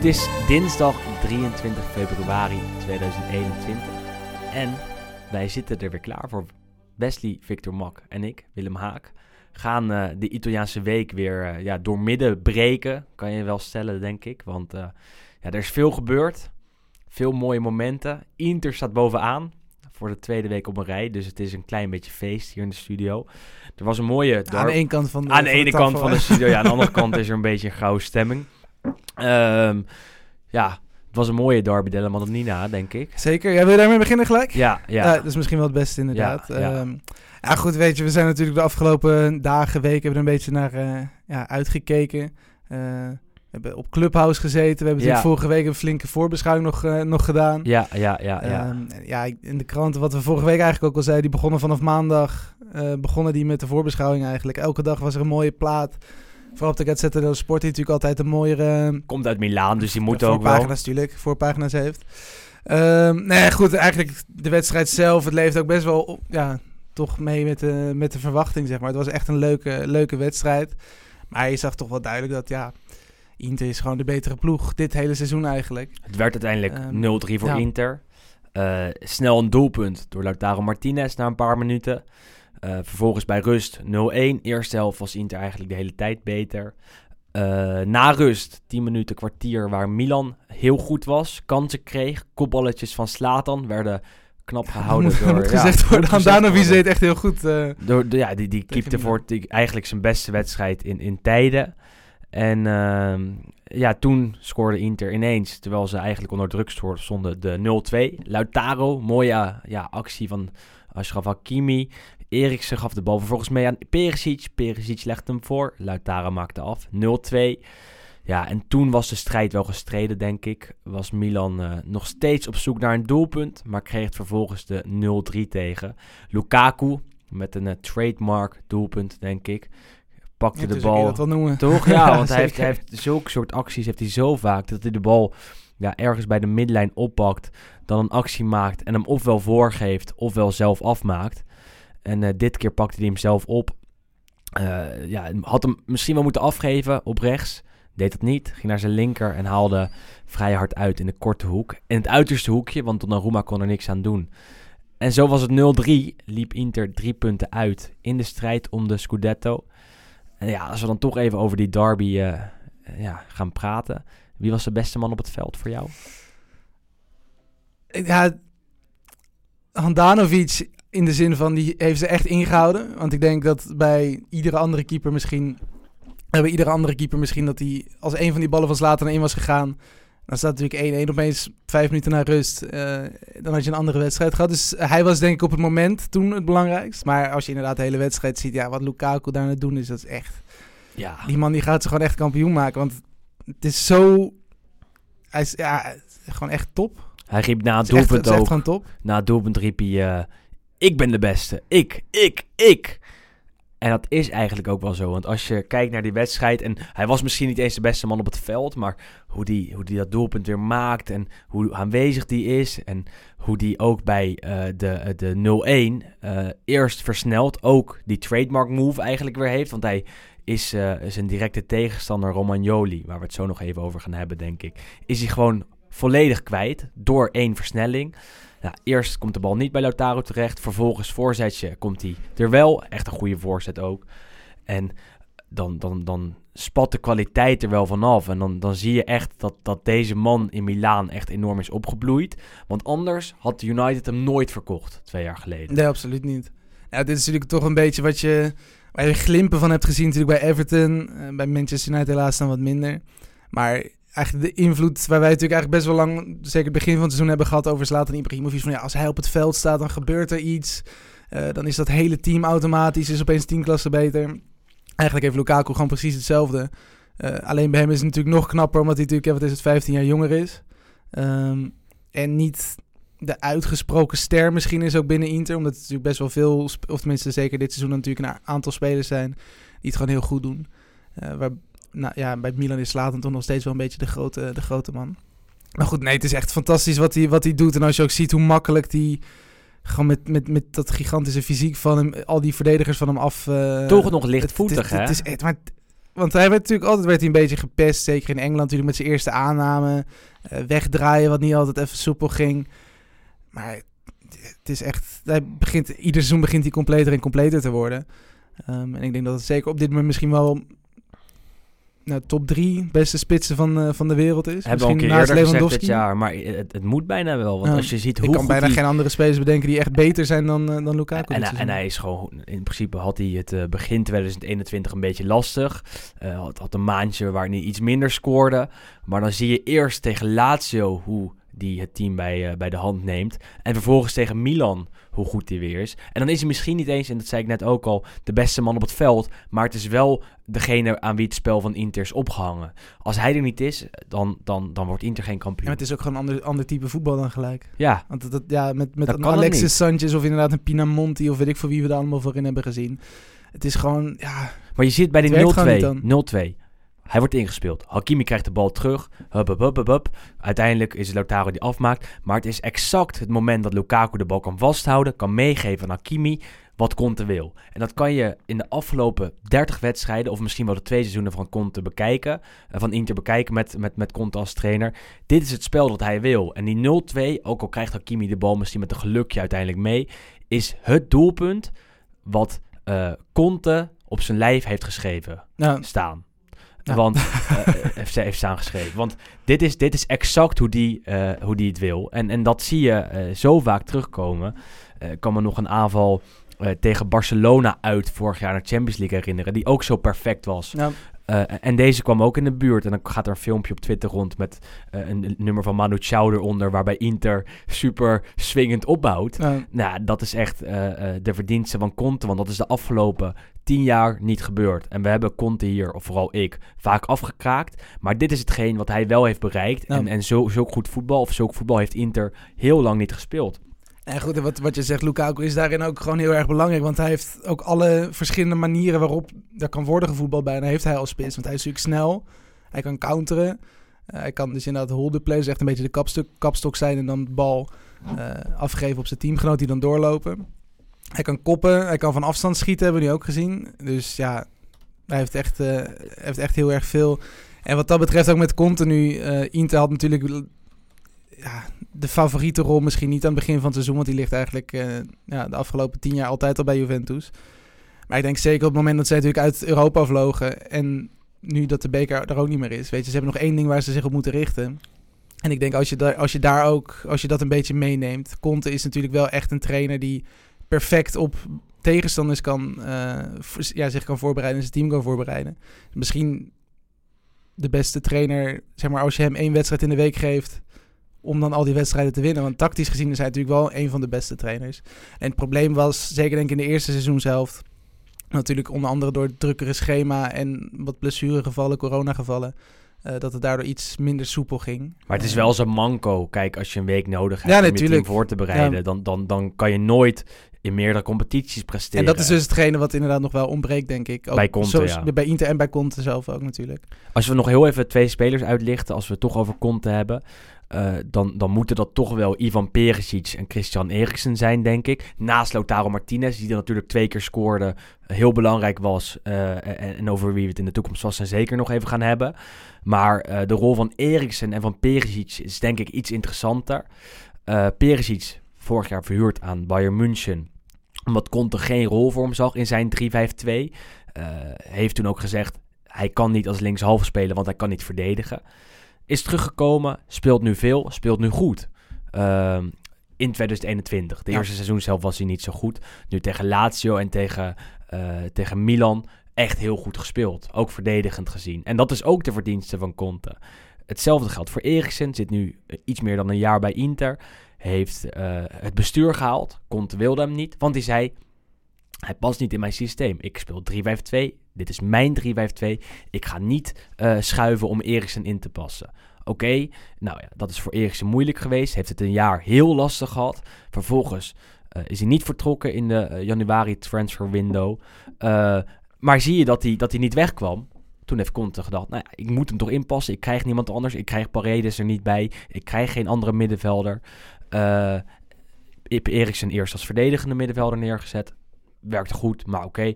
Het is dinsdag 23 februari 2021 en wij zitten er weer klaar voor. Wesley, Victor Mak en ik, Willem Haak, gaan eh, de Italiaanse week weer eh, ja, door midden breken, kan je wel stellen, denk ik. Want eh, ja, er is veel gebeurd, veel mooie momenten. Inter staat bovenaan voor de tweede week op een rij, dus het is een klein beetje feest hier in de studio. Er was een mooie... Aan de ene kant van de, aan de ene kant van de studio, ja, aan de andere kant is er een beetje een gouden stemming. Ehm, ja, het was een mooie derby della Madonnina, denk ik. Zeker. Ja, wil je daarmee beginnen gelijk? Ja, ja. Dat is misschien wel het beste inderdaad. Ja, Ja, ja, goed, weet je, we zijn natuurlijk de afgelopen dagen, weken hebben er een beetje naar eh, ja, uitgekeken. Eh, we hebben op Clubhouse gezeten. We hebben Ja. vorige week een flinke voorbeschouwing nog, eh, nog gedaan. Ja, ja, ja, ja. Ehm, ja, in de kranten, wat we vorige week eigenlijk ook al zeiden, die begonnen vanaf maandag, begonnen die met de voorbeschouwing eigenlijk. Elke dag was er een mooie plaat. Vooral op de Gazzetta dello Sport, die natuurlijk altijd een mooiere Komt uit Milaan, dus die moet ook wel. voorpagina's natuurlijk, voorpagina's heeft. Ehm nee, goed, eigenlijk de wedstrijd zelf, het leeft ook best wel op, ja, toch mee met de, met de verwachting, zeg maar. Het was echt een leuke, leuke wedstrijd. Maar je zag toch wel duidelijk dat, ja, Inter is gewoon de betere ploeg dit hele seizoen eigenlijk. Het werd uiteindelijk Ehm, 0-3 voor ja. Inter. Eh, snel een doelpunt door Lautaro Martinez na een paar minuten. Eh, vervolgens bij rust 0-1. Eerste helft was Inter eigenlijk de hele tijd beter. Eh, na rust, 10 minuten, kwartier, waar Milan heel goed was. Kansen kreeg. Kopballetjes van Slatan werden knap gehouden moet, door... moet ja, gezegd worden, moet gezegd Handanovic worden. deed echt heel goed. eh. Door, de- ja, die, die keepte voor die, eigenlijk zijn beste wedstrijd in, in tijden. En ehm, ja, toen scoorde Inter ineens, terwijl ze eigenlijk onder druk sto- stonden, de 0-2. Lautaro, mooie ja, actie van Ashraf Hakimi. Eriksen gaf de bal vervolgens mee aan Perisic. Perisic legde hem voor. Lautaro maakte af. 0-2. Ja, en toen was de strijd wel gestreden, denk ik. Was Milan eh, nog steeds op zoek naar een doelpunt, maar kreeg het vervolgens de 0-3 tegen. Lukaku, met een eh, trademark doelpunt, denk ik, pakte Ja, de dus bal. dat noemen. Toch? Ja, want hij heeft, hij heeft zulke soort acties heeft hij zo vaak dat hij de bal ja, ergens bij de midlijn oppakt, dan een actie maakt en hem ofwel voorgeeft ofwel zelf afmaakt. En eh, dit keer pakte hij hem zelf op. Eh, ja, had hem misschien wel moeten afgeven op rechts. Deed dat niet. Ging naar zijn linker en haalde vrij hard uit in de korte hoek. In het uiterste hoekje, want Donnarumma kon er niks aan doen. En zo was het 0-3. Liep Inter drie punten uit in de strijd om de Scudetto. En ja, als we dan toch even over die derby eh, ja, gaan praten. Wie was de beste man op het veld voor jou? Ja, Handanovic in de zin van die heeft ze echt ingehouden. Want ik denk dat bij iedere andere keeper misschien. eh, Bij iedere andere keeper misschien dat hij als een van die ballen van Zlatan in was gegaan. Dan staat natuurlijk 1-1 opeens vijf minuten na rust. eh, dan had je een andere wedstrijd gehad. Dus hij was denk ik op het moment toen het belangrijkst. Maar als je inderdaad de hele wedstrijd ziet, ja, wat Lukaku daar aan het doen is, dat is echt... Ja, Die man die gaat ze gewoon echt kampioen maken. Want het is zo... Hij is ja, gewoon echt top. hij riep na Het doelpunt is echt ook. gewoon top. Na het doelpunt riep hij... eh, ik ben de beste. Ik, ik, ik. En dat is eigenlijk ook wel zo. Want als je kijkt naar die wedstrijd... En hij was misschien niet eens de beste man op het veld... Maar hoe die, hoe die dat doelpunt weer maakt... En hoe aanwezig die is... En hoe die ook bij eh, de, de 0-1 eh, eerst versnelt... Ook die trademark move eigenlijk weer heeft. Want hij is eh, zijn directe tegenstander Romagnoli... Waar we het zo nog even over gaan hebben, denk ik... Is hij gewoon volledig kwijt door één versnelling... Nou, eerst komt de bal niet bij Lautaro terecht. Vervolgens voorzetje komt hij er wel. Echt een goede voorzet ook. En dan, dan, dan spat de kwaliteit er wel vanaf. En dan, dan zie je echt dat, dat deze man in Milaan echt enorm is opgebloeid. Want anders had United hem nooit verkocht, twee jaar geleden. Nee, absoluut niet. Ja, dit is natuurlijk toch een beetje wat je, waar glimpen van hebt gezien natuurlijk bij Everton. Eh, bij Manchester United helaas dan wat minder. Maar eigenlijk de invloed waar wij natuurlijk eigenlijk best wel lang, zeker het begin van het seizoen hebben gehad over Zlatan Ibrahimovic. Van ja, als hij op het veld staat, dan gebeurt er iets. Eh, dan is dat hele team automatisch, is opeens tien klassen beter. Eigenlijk heeft Lukaku gewoon precies hetzelfde. Eh, alleen bij hem is het natuurlijk nog knapper, omdat hij natuurlijk, wat is het, 15 jaar jonger is. Ehm, en niet de uitgesproken ster misschien is ook binnen Inter. Omdat het natuurlijk best wel veel, of tenminste zeker dit seizoen natuurlijk een aantal spelers zijn die het gewoon heel goed doen. Eh, waar, nou ja, bij Milan is Slatan toch nog steeds wel een beetje de grote, de grote man. Maar goed, nee, het is echt fantastisch wat hij, wat hij doet. En als je ook ziet hoe makkelijk die gewoon met, met, met dat gigantische fysiek van hem, al die verdedigers van hem af... eh, Toch nog het- lichtvoetig, het, hè? Het is echt, maar, want hij werd natuurlijk altijd werd hij een beetje gepest. Zeker in Engeland natuurlijk met zijn eerste aanname. eh, wegdraaien wat niet altijd even soepel ging. Maar het is echt... Hij begint, ieder seizoen begint hij completer en completer te worden. Ehm, en ik denk dat het zeker op dit moment misschien wel... Nou, top drie beste spitsen van, eh, van de wereld is. Hebben we al een Misschien keer eerder gezegd dit jaar, maar het, het moet bijna wel. Want Ja. als je ziet hoe Ik kan bijna die- geen andere spelers bedenken die echt beter zijn dan, eh, dan Lukaku. En, seizoen. en hij is gewoon, in principe had hij het eh, begin 2021 een beetje lastig. Had, had een maandje waarin hij iets minder scoorde. Maar dan zie je eerst tegen Lazio hoe die het team bij, bij de hand neemt. En vervolgens tegen Milan hoe goed hij weer is. En dan is hij misschien niet eens, en dat zei ik net ook al, de beste man op het veld. Maar het is wel degene aan wie het spel van Inter is opgehangen. Als hij er niet is, dan, dan, dan wordt Inter geen Ja, kampioen. maar het is ook gewoon een ander, ander type voetbal dan gelijk. Ja, Want dat, dat- ja, met, met Dat een. Alexis Sanchez of inderdaad een Pinamonti of weet ik voor wie we er allemaal voor in hebben gezien. Het is gewoon, ja, Maar je ziet bij die niet 0-2. 0-2. Hij wordt ingespeeld. Hakimi krijgt de bal terug. Hup, hup, hup, hup, hup. Uiteindelijk is het Lautaro die afmaakt. Maar het is exact het moment dat Lukaku de bal kan vasthouden. Kan meegeven aan Hakimi. Wat Conte wil. En dat kan je in de afgelopen 30 wedstrijden. Of misschien wel de twee seizoenen van Conte bekijken. eh, Van Inter bekijken met, met, met Conte als trainer. Dit is het spel dat hij wil. En die 0-2, ook al krijgt Hakimi de bal misschien met een gelukje uiteindelijk mee. Is het doelpunt wat eh, Conte op zijn lijf heeft geschreven nou, staan. Ja. Want eh, heeft, heeft staan geschreven. Want dit is, dit is exact hoe die, eh, hoe die het wil. En, en dat zie je zo vaak terugkomen. Ik kan me nog een aanval tegen Barcelona uit vorig jaar naar de Champions League herinneren. Die ook zo perfect was. nou, Eh, en deze kwam ook in de buurt. En dan gaat er een filmpje op Twitter rond met eh, een nummer van Manu Chao eronder. Waarbij Inter super swingend opbouwt. nou, Nou, dat is echt eh, de verdienste van Conte. Want dat is de afgelopen tien jaar niet gebeurd. En we hebben Conte hier, of vooral ik, vaak afgekraakt. Maar dit is hetgeen wat hij wel heeft bereikt. En, en zo, zulk goed voetbal, of zulk voetbal heeft Inter heel lang niet gespeeld. En goed, wat, wat je zegt, Lukaku is daarin ook gewoon heel erg belangrijk. Want hij heeft ook alle verschillende manieren waarop er kan worden gevoetbald bijna, heeft hij als spits. Want hij is natuurlijk snel, hij kan counteren. Eh, hij kan dus inderdaad holder play, dus echt een beetje de kapstok, kapstok zijn en dan de bal eh, afgeven op zijn teamgenoot die dan doorlopen. Hij kan koppen, hij kan van afstand schieten, hebben we nu ook gezien. Dus ja, hij heeft echt, eh, heeft echt heel erg veel. En wat dat betreft ook met Conte nu, eh Inter had natuurlijk ja, de favoriete rol misschien niet aan het begin van het seizoen, want die ligt eigenlijk eh, ja, de afgelopen tien jaar altijd al bij Juventus. Maar ik denk zeker op het moment dat zij natuurlijk uit Europa vlogen en nu dat de beker er ook niet meer is, weet je, ze hebben nog één ding waar ze zich op moeten richten. En ik denk als je, als je daar ook, als je dat een beetje meeneemt, Conte is natuurlijk wel echt een trainer die perfect op tegenstanders kan, eh, ja, zich kan voorbereiden en zijn team kan voorbereiden. Misschien de beste trainer, zeg maar, als je hem één wedstrijd in de week geeft, om dan al die wedstrijden te winnen. Want tactisch gezien is hij natuurlijk wel een van de beste trainers. En het probleem was, zeker denk ik in de eerste seizoenshelft, natuurlijk onder andere door het drukkere schema en wat blessuregevallen, coronagevallen, eh dat het daardoor iets minder soepel ging. Maar het is Eh, wel zo'n manco. Kijk, als je een week nodig hebt Ja, om je team voor te bereiden... Ja. Dan, dan, dan kan je nooit in meerdere competities presteren. En dat is dus hetgene wat inderdaad nog wel ontbreekt, denk ik. Ook Bij Conte, zoals- ja. Bij Inter en bij Conte zelf ook natuurlijk. Als we nog heel even twee spelers uitlichten, als we het toch over Conte hebben, eh, dan, dan moeten dat toch wel Ivan Perisic en Christian Eriksen zijn, denk ik. Naast Lautaro Martinez, die er natuurlijk twee keer scoorde, heel belangrijk was. eh, en, over wie we het in de toekomst vast en zeker nog even gaan hebben. Maar eh, de rol van Eriksen en van Perisic is denk ik iets interessanter. Perisic, vorig jaar verhuurd aan Bayern München, omdat Conte geen rol voor hem zag in zijn 3-5-2. eh, heeft toen ook gezegd, hij kan niet als linkshalve spelen, want hij kan niet verdedigen. Is teruggekomen, speelt nu veel, speelt nu goed. Ehm, in 2021. De Ja. eerste seizoen zelf was hij niet zo goed. Nu tegen Lazio en tegen, eh, tegen Milan echt heel goed gespeeld. Ook verdedigend gezien. En dat is ook de verdienste van Conte. hetzelfde geldt voor Eriksen. Zit nu eh, iets meer dan een jaar bij Inter. Heeft eh, het bestuur gehaald. Conte wilde hem niet. Want hij zei, hij past niet in mijn systeem. Ik speel 3-5-2. Dit is mijn 3-5-2. Ik ga niet eh, schuiven om Eriksen in te passen. Oké, nou ja, dat is voor Eriksen moeilijk geweest. Heeft het een jaar heel lastig gehad. Vervolgens eh, is hij niet vertrokken in de eh, januari transfer window. Maar zie je dat hij, dat hij niet wegkwam. Toen heeft Conte gedacht, nou ja, ik moet hem toch inpassen. Ik krijg niemand anders. Ik krijg Paredes er niet bij. Ik krijg geen andere middenvelder. Ik heb Eriksen eerst als verdedigende middenvelder neergezet. Werkte goed, maar oké.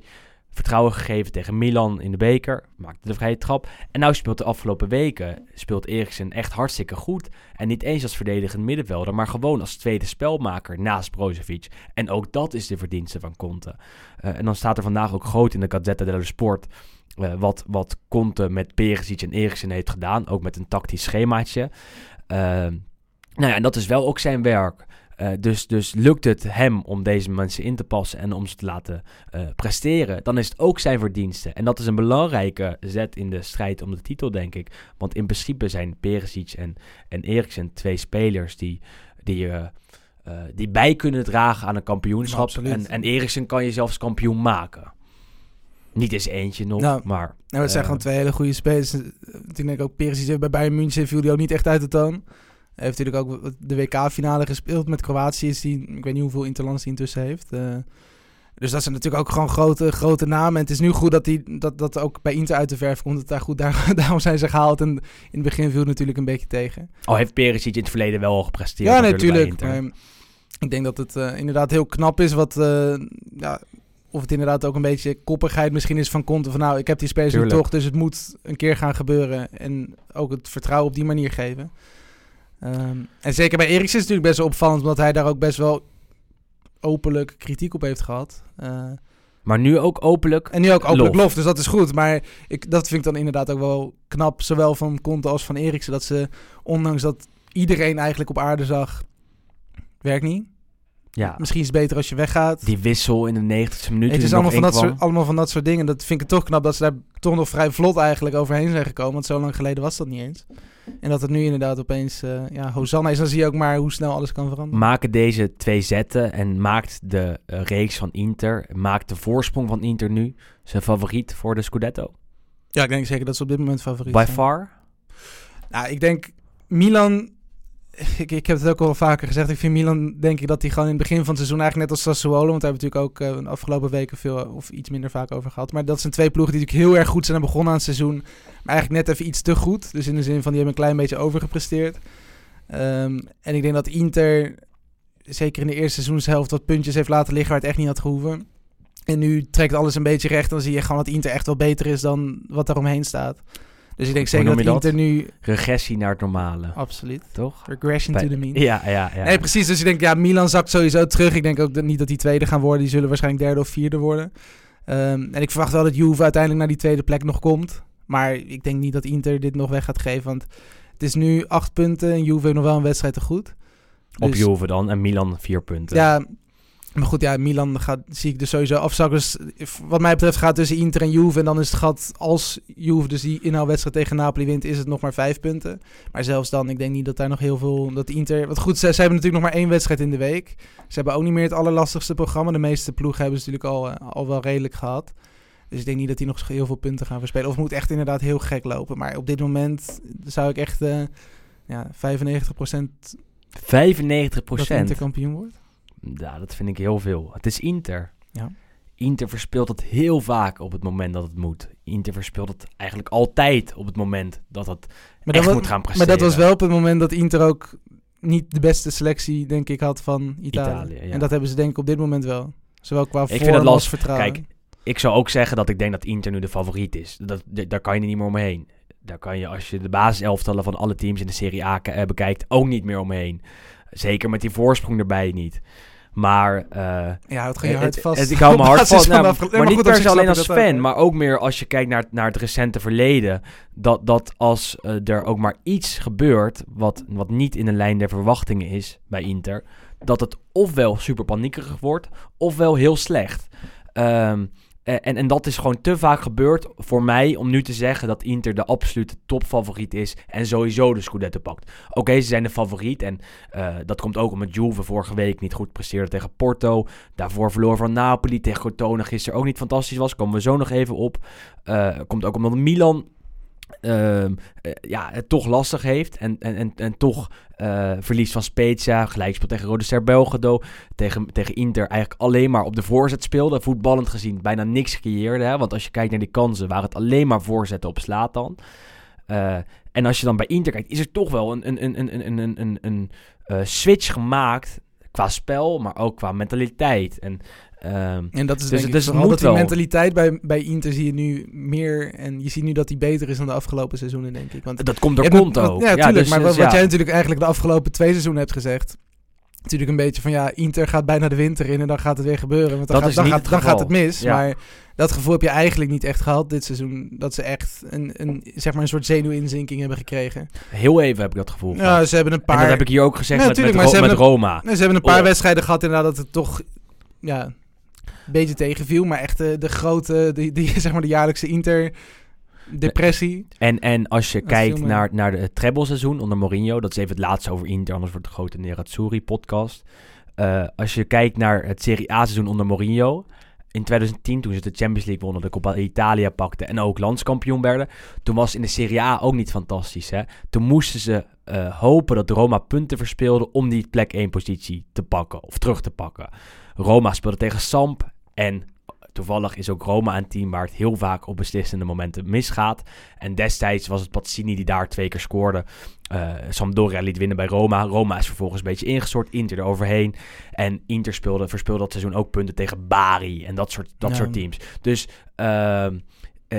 Vertrouwen gegeven tegen Milan in de beker. Maakte de vrije trap. En nou speelt de afgelopen weken speelt Eriksen echt hartstikke goed. En niet eens als verdedigend middenvelder, maar gewoon als tweede spelmaker naast Brozovic. En ook dat is de verdienste van Conte. Eh, en dan staat er vandaag ook groot in de Gazzetta dello Sport... eh, wat, wat Conte met Perisic en Eriksen heeft gedaan. Ook met een tactisch schemaatje. Eh, nou ja, en dat is wel ook zijn werk. Eh, dus, dus lukt het hem om deze mensen in te passen en om ze te laten eh, presteren, dan is het ook zijn verdienste. En dat is een belangrijke zet in de strijd om de titel, denk ik. Want in principe zijn Perisic en, en Eriksen twee spelers die, die, eh, die bij kunnen dragen aan een kampioenschap. En, en Eriksen kan je zelfs kampioen maken. Niet eens eentje nog, Nou, maar... Nou, het zijn gewoon twee hele goede spelers. Ik denk ook Perisic bij Bayern München viel die ook niet echt uit de toon. Hij heeft natuurlijk ook de WK-finale gespeeld met Kroatië. Is die, ik weet niet hoeveel interlands hij intussen heeft. Eh, dus dat zijn natuurlijk ook gewoon grote, grote namen. En het is nu goed dat, die, dat dat ook bij Inter uit de verf komt. Dat daar goed, daar, daarom zijn ze gehaald. En in het begin viel het natuurlijk een beetje tegen. Al heeft Perisic in het verleden wel al gepresteerd. Ja, natuurlijk ik denk dat het eh, inderdaad heel knap is wat... eh, ja, of het inderdaad ook een beetje koppigheid misschien is van Conte. Van nou, ik heb die spelers nu toch, dus het moet een keer gaan gebeuren. En ook het vertrouwen op die manier geven. Ehm, en zeker bij Eriksen is het natuurlijk best wel opvallend, omdat hij daar ook best wel openlijk kritiek op heeft gehad. Eh, Maar nu ook openlijk. en nu ook openlijk Lof. lof. dus dat is goed. Maar ik, dat vind ik dan inderdaad ook wel knap, zowel van Conte als van Eriksen. Dat ze, ondanks dat iedereen eigenlijk op aarde zag, werkt niet. Ja, Misschien is het beter als je weggaat. die wissel in de 90ste minuut. het is allemaal van, dat soort, allemaal van dat soort dingen. Dat vind ik toch knap dat ze daar toch nog vrij vlot eigenlijk overheen zijn gekomen. Want zo lang geleden was dat niet eens. En dat het nu inderdaad opeens eh, ja, Hosanna is. Dan zie je ook maar hoe snel alles kan veranderen. Maken deze twee zetten en maakt de eh, reeks van Inter, maakt de voorsprong van Inter nu zijn favoriet voor de Scudetto? ja, ik denk zeker dat ze op dit moment favoriet By zijn. far? Nou, ik denk Milan. Ik, heb het ook al vaker gezegd. Ik vind Milan, denk ik, dat die gewoon in het begin van het seizoen eigenlijk net als Sassuolo. Want daar hebben we natuurlijk ook eh, de afgelopen weken veel of iets minder vaak over gehad. Maar dat zijn twee ploegen die natuurlijk heel erg goed zijn begonnen aan het seizoen. Maar eigenlijk net even iets te goed. Dus in de zin van die hebben een klein beetje overgepresteerd. Ehm, en ik denk dat Inter, zeker in de eerste seizoenshelft, wat puntjes heeft laten liggen waar het echt niet had gehoeven. En nu trekt alles een beetje recht. Dan zie je gewoon dat Inter echt wel beter is dan wat er omheen staat. Dus ik denk zeker dat? Inter nu... Regressie naar het normale, Absoluut. toch? Regression Bij- to the mean. Ja, ja, ja. Nee, precies. Dus ik denk, ja, Milan zakt sowieso terug. Ik denk ook dat, niet dat die tweede gaan worden. Die zullen waarschijnlijk derde of vierde worden. Ehm, en ik verwacht wel dat Juve uiteindelijk naar die tweede plek nog komt. Maar ik denk niet dat Inter dit nog weg gaat geven. Want het is nu acht punten en Juve heeft nog wel een wedstrijd te goed. Op Dus- Juve dan en Milan vier punten. Ja, maar goed, ja, Milan gaat, zie ik dus sowieso afzakken. Wat mij betreft gaat tussen Inter en Juve. En dan is het gat, als Juve dus die inhaalwedstrijd tegen Napoli wint, is het nog maar vijf punten. Maar zelfs dan, ik denk niet dat daar nog heel veel... Dat Inter, wat goed, ze, ze hebben natuurlijk nog maar één wedstrijd in de week. Ze hebben ook niet meer het allerlastigste programma. De meeste ploegen hebben ze natuurlijk al, eh, al wel redelijk gehad. Dus ik denk niet dat die nog heel veel punten gaan verspelen. Of het moet echt inderdaad heel gek lopen. Maar op dit moment zou ik echt eh ja, 95% 95 dat Inter kampioen wordt. Ja, dat vind ik heel veel. Het is Inter. Ja. Inter verspeelt het heel vaak op het moment dat het moet. Inter verspeelt het eigenlijk altijd op het moment dat het Maar echt dat, moet gaan maar presteren. dat was wel op het moment dat Inter ook niet de beste selectie, denk ik, had van Italië. Italië, ja. En dat hebben ze denk ik op dit moment wel. Zowel qua vind vorm als vertrouwen. Kijk, ik zou ook zeggen dat ik denk dat Inter nu de favoriet is. Dat, daar kan je niet meer omheen. Daar kan je, als je de basiselftallen van alle teams in de Serie A eh, bekijkt, ook niet meer omheen. Zeker met die voorsprong erbij niet. Maar... eh, ja, houd gewoon je hart het- vast. het- ik hou hard basis vast. nou, maar, niet per se alleen als fan, maar ook meer als je kijkt naar, naar het recente verleden. Dat, dat als eh, er ook maar iets gebeurt wat, wat niet in de lijn der verwachtingen is bij Inter, dat het ofwel super paniekerig wordt, ofwel heel slecht. Ehm, Eh, en, en dat is gewoon te vaak gebeurd voor mij om nu te zeggen dat Inter de absolute topfavoriet is en sowieso de Scudetto pakt. Oké, ze zijn de favoriet en eh, dat komt ook omdat Juve vorige week niet goed presteerde tegen Porto. Daarvoor verloor van Napoli tegen Crotone gisteren ook niet fantastisch was. Komen we zo nog even op. Eh, komt ook omdat Milan ehm, eh, ja, het toch lastig heeft. En, en, en, en toch eh, verlies van Spezia. Gelijkspel tegen Rode Ster Belgrado. Tegen, tegen Inter eigenlijk alleen maar op de voorzet speelde. Voetballend gezien bijna niks creëerde. Hè? Want als je kijkt naar die kansen, waren het alleen maar voorzetten op Slatan. Eh en als je dan bij Inter kijkt, is er toch wel een, een, een, een, een, een, een, een switch gemaakt. Qua spel, maar ook qua mentaliteit. En ehm, En dat is Dus- denk dus ik moet dat die mentaliteit bij, bij Inter zie je nu meer... En je ziet nu dat die beter is dan de afgelopen seizoenen, denk ik. Want dat komt door Conte ook. Ja, tuurlijk. dus- maar dus wat, wat jij natuurlijk eigenlijk de afgelopen twee seizoenen hebt gezegd... Natuurlijk een beetje van ja, Inter gaat bijna de winter in en dan gaat het weer gebeuren. Want dan, Dat gaat, dan, gaat, het dan gaat het mis. Ja. Maar dat gevoel heb je eigenlijk niet echt gehad dit seizoen. Dat ze echt een, een, zeg maar een soort zenuwinzinking hebben gekregen. Heel even heb ik dat gevoel gehad. Ja, ze hebben een paar... En dat heb ik hier ook gezegd Ja, met, met, tuurlijk, maar Ro- ze met Roma. Nee, ze hebben een paar Oh. wedstrijden gehad inderdaad dat het toch ja, beetje tegenviel. Maar echt de, de grote, die, die, zeg maar de jaarlijkse Inter-depressie. En, en als je Dat kijkt naar, naar het treble-seizoen onder Mourinho, dat is even het laatste over Inter, anders wordt het de grote Nerazzurri-podcast. Eh, als je kijkt naar het Serie A-seizoen onder Mourinho, in 2010 toen ze de Champions League wonnen, de Coppa Italia pakten en ook landskampioen werden, toen was in de Serie A ook niet fantastisch. Hè? Toen moesten ze eh, hopen dat Roma punten verspeelde om die plek 1 positie te pakken of terug te pakken. Roma speelde tegen Samp en toevallig is ook Roma een team waar het heel vaak op beslissende momenten misgaat. En destijds was het Pazzini die daar twee keer scoorde. Eh Sampdoria liet winnen bij Roma. Roma is vervolgens een beetje ingestort. Inter eroverheen. En Inter speelde, verspeelde dat seizoen ook punten tegen Bari. En dat soort, dat Ja. soort teams. Dus ehm, eh,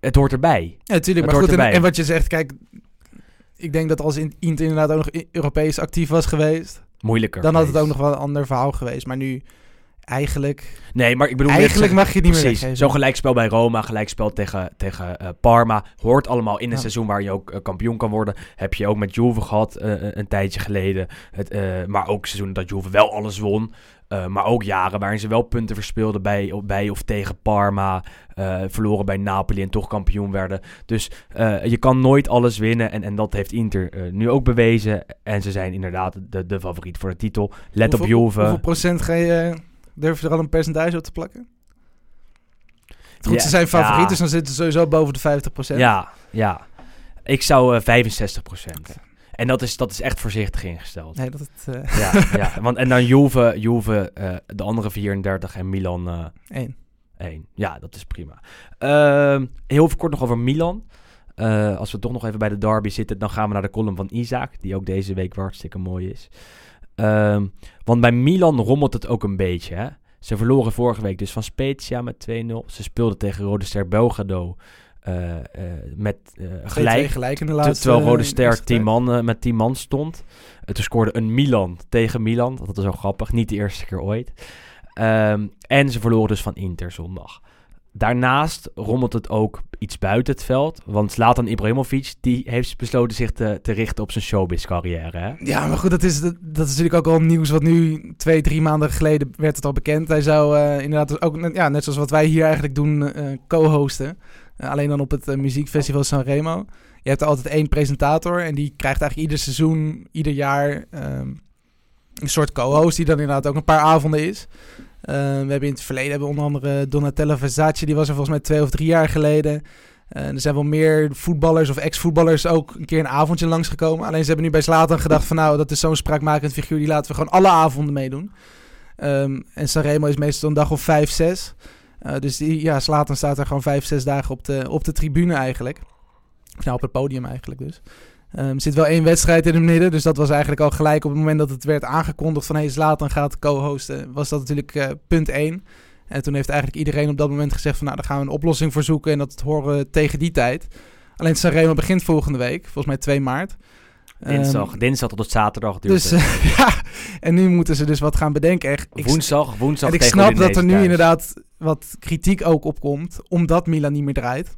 het hoort erbij. Ja, natuurlijk. Het Maar goed, en, erbij. en wat je zegt, kijk... Ik denk dat als In- Inter inderdaad ook nog Europees actief was geweest... Moeilijker. dan had het ook nog wel een ander verhaal geweest. Maar nu, eigenlijk... Nee, maar ik bedoel... Eigenlijk mag je het niet meer Precies. weggeven. Zo'n gelijkspel bij Roma, gelijkspel tegen, tegen eh, Parma. Hoort allemaal in een Ja. seizoen waar je ook eh, kampioen kan worden. Heb je ook met Juve gehad eh, een- tijdje geleden. Het, maar ook seizoenen dat Juve wel alles won. Maar ook jaren waarin ze wel punten verspeelden bij, of- bij of tegen Parma. verloren bij Napoli en toch kampioen werden. Dus je kan nooit alles winnen. En, en dat heeft Inter nu ook bewezen. En ze zijn inderdaad de, de favoriet voor de titel. Let hoeveel, op Juve. Hoeveel procent ga je... Durf je er al een percentage op te plakken? Goed, Ja, ze zijn favoriet, ja. dus dan zitten ze sowieso boven de 50 procent. Ja, ja. Ik zou eh 65% En dat is, dat is echt voorzichtig ingesteld. Nee, dat het... eh Ja, ja. Want, en dan Juve, Juve eh, de andere 34 en Milan eh één. 1. Ja, dat is prima. Ehm, heel kort nog over Milan. Als we toch nog even bij de derby zitten, dan gaan we naar de column van Isaac, die ook deze week hartstikke mooi is. Ehm, want bij Milan rommelt het ook een beetje. Hè? Ze verloren vorige week dus van Spezia met 2-0. Ze speelden tegen Rode Ster Belgrado eh, eh, met eh, Gelijk. in de laatste... terwijl Rode Ster eerste 10 tijd. man, met 10 man stond. Toen scoorde een Milan tegen Milan. Dat is zo grappig. Niet de eerste keer ooit. Ehm, en ze verloren dus van Inter zondag. Daarnaast rommelt het ook iets buiten het veld. Want Zlatan Ibrahimovic die heeft besloten zich te, te richten op zijn showbiz carrière. Hè? Ja, maar goed, dat is, dat, is natuurlijk ook al nieuws wat nu twee, drie maanden geleden werd het al bekend. Hij zou eh, inderdaad ook, net- ja, net zoals wat wij hier eigenlijk doen, eh, co-hosten. Eh, alleen dan op het muziekfestival Sanremo. Je hebt er altijd één presentator en die krijgt eigenlijk ieder seizoen, ieder jaar ehm, een soort co-host die dan inderdaad ook een paar avonden is. Eh, we hebben in het verleden hebben onder andere Donatella Versace, die was er volgens mij twee of drie jaar geleden. Eh, er zijn wel meer voetballers of ex-voetballers ook een keer een avondje langsgekomen. Alleen ze hebben nu bij Zlatan gedacht van nou, dat is zo'n spraakmakend figuur, die laten we gewoon alle avonden meedoen. Ehm, en Sanremo is meestal een dag of vijf, zes. Eh, dus die, ja, Zlatan staat er gewoon vijf, zes dagen op de, op de tribune eigenlijk. Of nou, op het podium eigenlijk dus. Ehm, er zit wel één wedstrijd in het midden, dus dat was eigenlijk al gelijk op het moment dat het werd aangekondigd van hey, Zlatan gaat co-hosten, was dat natuurlijk eh, punt één. En toen heeft eigenlijk iedereen op dat moment gezegd van nou, daar gaan we een oplossing voor zoeken en dat horen we tegen die tijd. Alleen Sanremo begint volgende week, volgens mij 2 maart. Dinsdag, Ehm, dinsdag tot zaterdag duurt dus het. ja, en nu moeten ze dus wat gaan bedenken. Echt, ik, woensdag, woensdag en ik snap dat er nu thuis. inderdaad wat kritiek ook op komt, omdat Milan niet meer draait.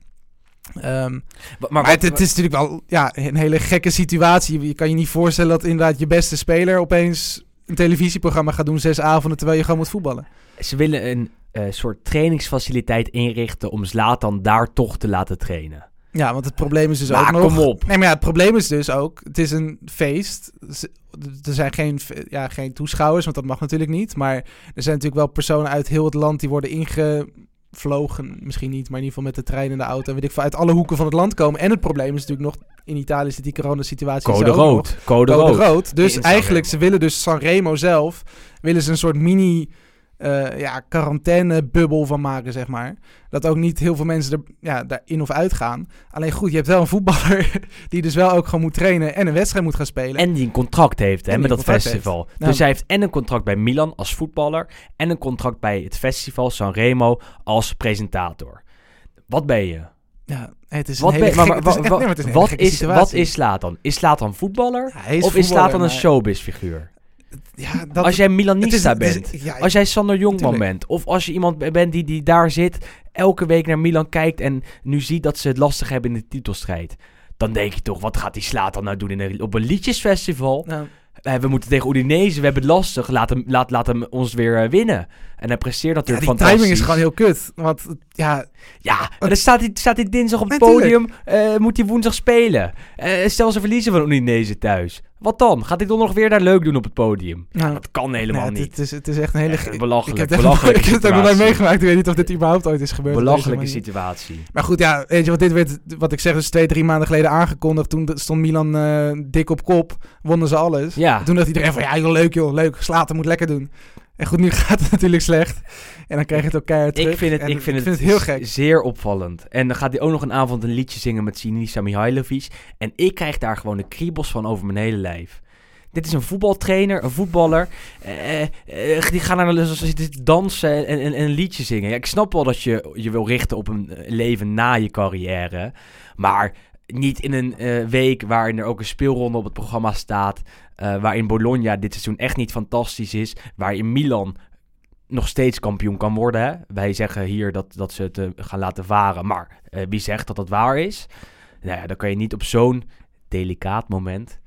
Ehm, Maar, maar maar het, is natuurlijk wel ja, een hele gekke situatie. Je kan je niet voorstellen dat inderdaad je beste speler opeens een televisieprogramma gaat doen zes avonden terwijl je gewoon moet voetballen. Ze willen een, eh, soort trainingsfaciliteit inrichten om Zlatan daar toch te laten trainen. Ja, want het probleem is dus Maar ook nog... kom op. Nee, maar ja, het probleem is dus ook... Het is een feest. Er zijn geen, ja, geen toeschouwers, want dat mag natuurlijk niet. Maar er zijn natuurlijk wel personen uit heel het land die worden ingevlogen. Misschien niet, maar in ieder geval met de trein en de auto. En weet ik veel, uit alle hoeken van het land komen. En het probleem is natuurlijk nog... In Italië zit die coronasituatie Code nog. rood. Code, Code rood. rood. Dus In eigenlijk, ze willen dus Sanremo zelf... willen ze een soort mini... eh ja, quarantainebubbel van maken, zeg maar. Dat ook niet heel veel mensen er ja, daar in of uit gaan. Alleen goed, je hebt wel een voetballer die dus wel ook gewoon moet trainen en een wedstrijd moet gaan spelen. En die een contract heeft hè, met dat festival. heeft. Dus hij heeft en een contract bij Milan als voetballer... en een contract bij het festival Sanremo als presentator. Wat ben je? ja, het is Wat, een hele gekke- maar is maar is wat, is, is Slatan? Is Slatan voetballer? Ja, is of is voetballer, Slatan een maar- showbiz-figuur? Ja, dat, Als jij Milanista is- het is- bent... ja, Als jij Sander Jongman Tuurlijk. bent, of als je iemand bent die, die daar zit, elke week naar Milan kijkt en nu ziet dat ze het lastig hebben in de titelstrijd, dan denk je toch, wat gaat die Slatan nou doen in een, op een liedjesfestival? nou, Eh, we moeten tegen Udinese, we hebben het lastig, laat hem, laat, laat hem ons weer eh, winnen. En hij presteert ja, natuurlijk die fantastisch. timing is gewoon heel kut. Want ja, Ja, maar dan staat hij, staat hij dinsdag op het podium, eh, moet hij woensdag spelen. Stel ze verliezen van Udinese thuis. Wat dan? Gaat hij dan nog weer daar leuk doen op het podium? nou, Dat kan helemaal nee, niet. Het is, het is echt een hele... Echt belachelijk, ik heb, het- belachelijke ik heb het ook nog meegemaakt. Ik weet niet of dit überhaupt ooit is gebeurd. Belachelijke situatie. Maar goed, ja, weet je wat dit werd, wat ik zeg, dus twee, drie maanden geleden aangekondigd. Toen stond Milan eh, dik op kop, wonnen ze alles. Ja. Toen dacht iedereen van, ja joh, leuk joh, leuk, Slater moet lekker doen. En goed, nu gaat het natuurlijk slecht. En dan krijg je het ook keihard terug. Ik vind het, En ik vind het, heel gek. zeer opvallend. En dan gaat hij ook nog een avond een liedje zingen met Sinisa Mihailovic. En ik krijg daar gewoon de kriebels van over mijn hele lijf. Dit is een voetbaltrainer, een voetballer. eh, eh, die gaan naar de dansen en, en, en een liedje zingen. Ja, ik snap wel dat je je wil richten op een eh, leven na je carrière. Maar niet in een eh, week waarin er ook een speelronde op het programma staat. Eh, waarin Bologna dit seizoen echt niet fantastisch is. Waarin Milan nog steeds kampioen kan worden. Hè? Wij zeggen hier dat, dat ze het eh, gaan laten varen. Maar eh, wie zegt dat dat waar is? Nou ja, dan kan je niet op zo'n delicaat moment...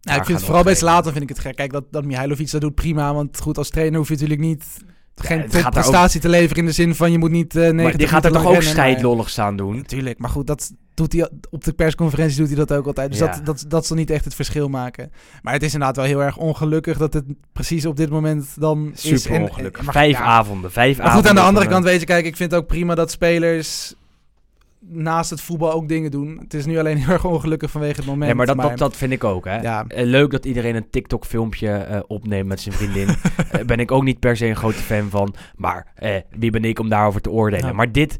Ja, ik vind het vooral bij. Slater vind ik het gek. Kijk, dat, dat Mihailovic dat doet prima. Want goed, als trainer hoef je natuurlijk niet... Geen prestatie te leveren in de zin van je moet niet eh Maar die gaat er toch ook scheidlollig staan doen? Natuurlijk, maar goed, dat doet hij op de persconferentie doet hij dat ook altijd. Dus Ja. dat, dat, dat zal niet echt het verschil maken. Maar het is inderdaad wel heel erg ongelukkig dat het precies op dit moment dan is. Super En- ongelukkig. maar- Vijf ja, avonden, vijf Maar avonden. goed, aan de andere kant weet je, kijk, ik vind het ook prima dat spelers naast het voetbal ook dingen doen. Het is nu alleen heel erg ongelukkig vanwege het moment. Nee, maar dat, dat, dat vind ik ook, hè. Ja. Eh, leuk dat iedereen een TikTok-filmpje eh, opneemt met zijn vriendin. Eh, ben ik ook niet per se een grote fan van. Maar wie ben ik om daarover te oordelen? Ja. Maar dit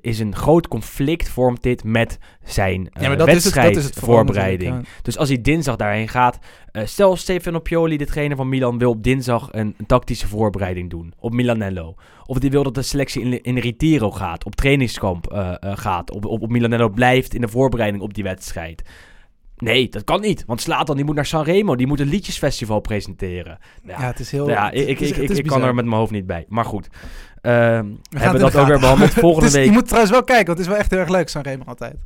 is een groot conflict, vormt dit met zijn ja, maar dat is het, dat is het vooral wedstrijdvoorbereiding. natuurlijk, Dus als hij dinsdag daarheen gaat... eh, stel Stefano Pioli, de trainer van Milan, wil op dinsdag een, een tactische voorbereiding doen. Op Milanello. Of die wil dat de selectie in, in Retiro gaat. Op trainingskamp eh, eh, gaat. Op, op, op Milanello blijft in de voorbereiding op die wedstrijd. Nee, dat kan niet. Want Slatan die moet naar Sanremo. Die moet een liedjesfestival presenteren. Ja, Ja, het is heel... ja, ik, ik, is- ik, kan er met mijn hoofd niet bij. Maar goed. Ehm, We hebben dat ook weer behandeld. Volgende is- week. Je moet trouwens wel kijken, want het is wel echt heel erg leuk, Sanremo altijd.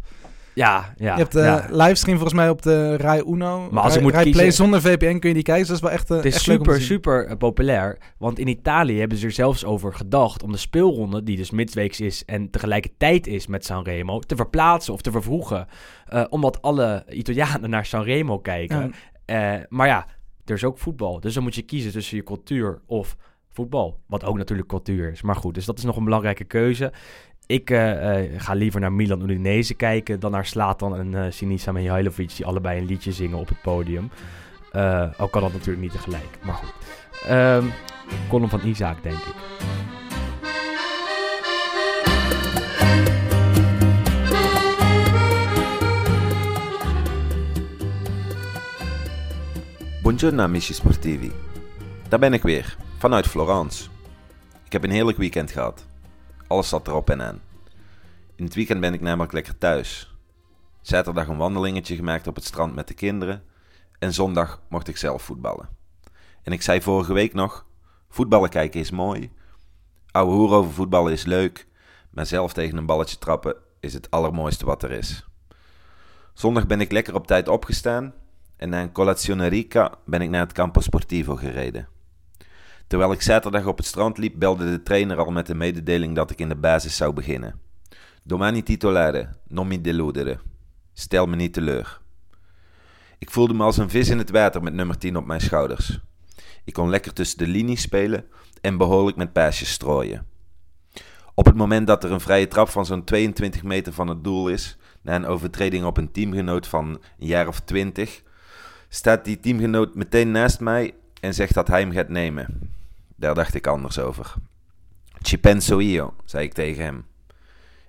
Ja, ja. je hebt de ja. livestream volgens mij op de Rai Uno. Maar als ik Rai- moet Rai kiezen- Play zonder VPN kun je die kijken, dus dat is wel echt, eh, Het is echt super, super eh, populair. Want in Italië hebben ze er zelfs over gedacht om de speelronde, die dus midweeks is en tegelijkertijd is met Sanremo, te verplaatsen of te vervroegen. Eh, omdat alle Italianen naar Sanremo kijken. Ja. Eh, maar ja, er is ook voetbal. Dus dan moet je kiezen tussen je cultuur of voetbal. Wat ook natuurlijk cultuur is. Maar goed, dus dat is nog een belangrijke keuze. Ik eh, eh, ga liever naar Milan Udinese kijken dan naar Slatan en eh Sinisa Mihailovic... die allebei een liedje zingen op het podium. Ook kan dat natuurlijk niet tegelijk, maar goed. Ehm column van Isaac, denk ik. Buongiorno amici sportivi. Daar ben ik weer, vanuit Florence. Ik heb een heerlijk weekend gehad. Alles zat erop en aan. In het weekend ben ik namelijk lekker thuis. Zaterdag een wandelingetje gemaakt op het strand met de kinderen. En zondag mocht ik zelf voetballen. En ik zei vorige week nog: voetballen kijken is mooi. Ouwe hoer over voetballen is leuk. Maar zelf tegen een balletje trappen is het allermooiste wat er is. Zondag ben ik lekker op tijd opgestaan en na een colazione rica ben ik naar het Campo Sportivo gereden. Terwijl ik zaterdag op het strand liep, belde de trainer al met de mededeling dat ik in de basis zou beginnen. Domani titolare, non mi deludere. Stel me niet teleur. Ik voelde me als een vis in het water met nummer 10 op mijn schouders. Ik kon lekker tussen de linies spelen en behoorlijk met paasjes strooien. Op het moment dat er een vrije trap van zo'n 22 meter van het doel is, na een overtreding op een teamgenoot van een jaar of 20, staat die teamgenoot meteen naast mij en zegt dat hij hem gaat nemen. Daar dacht ik anders over. Ci penso io, zei ik tegen hem.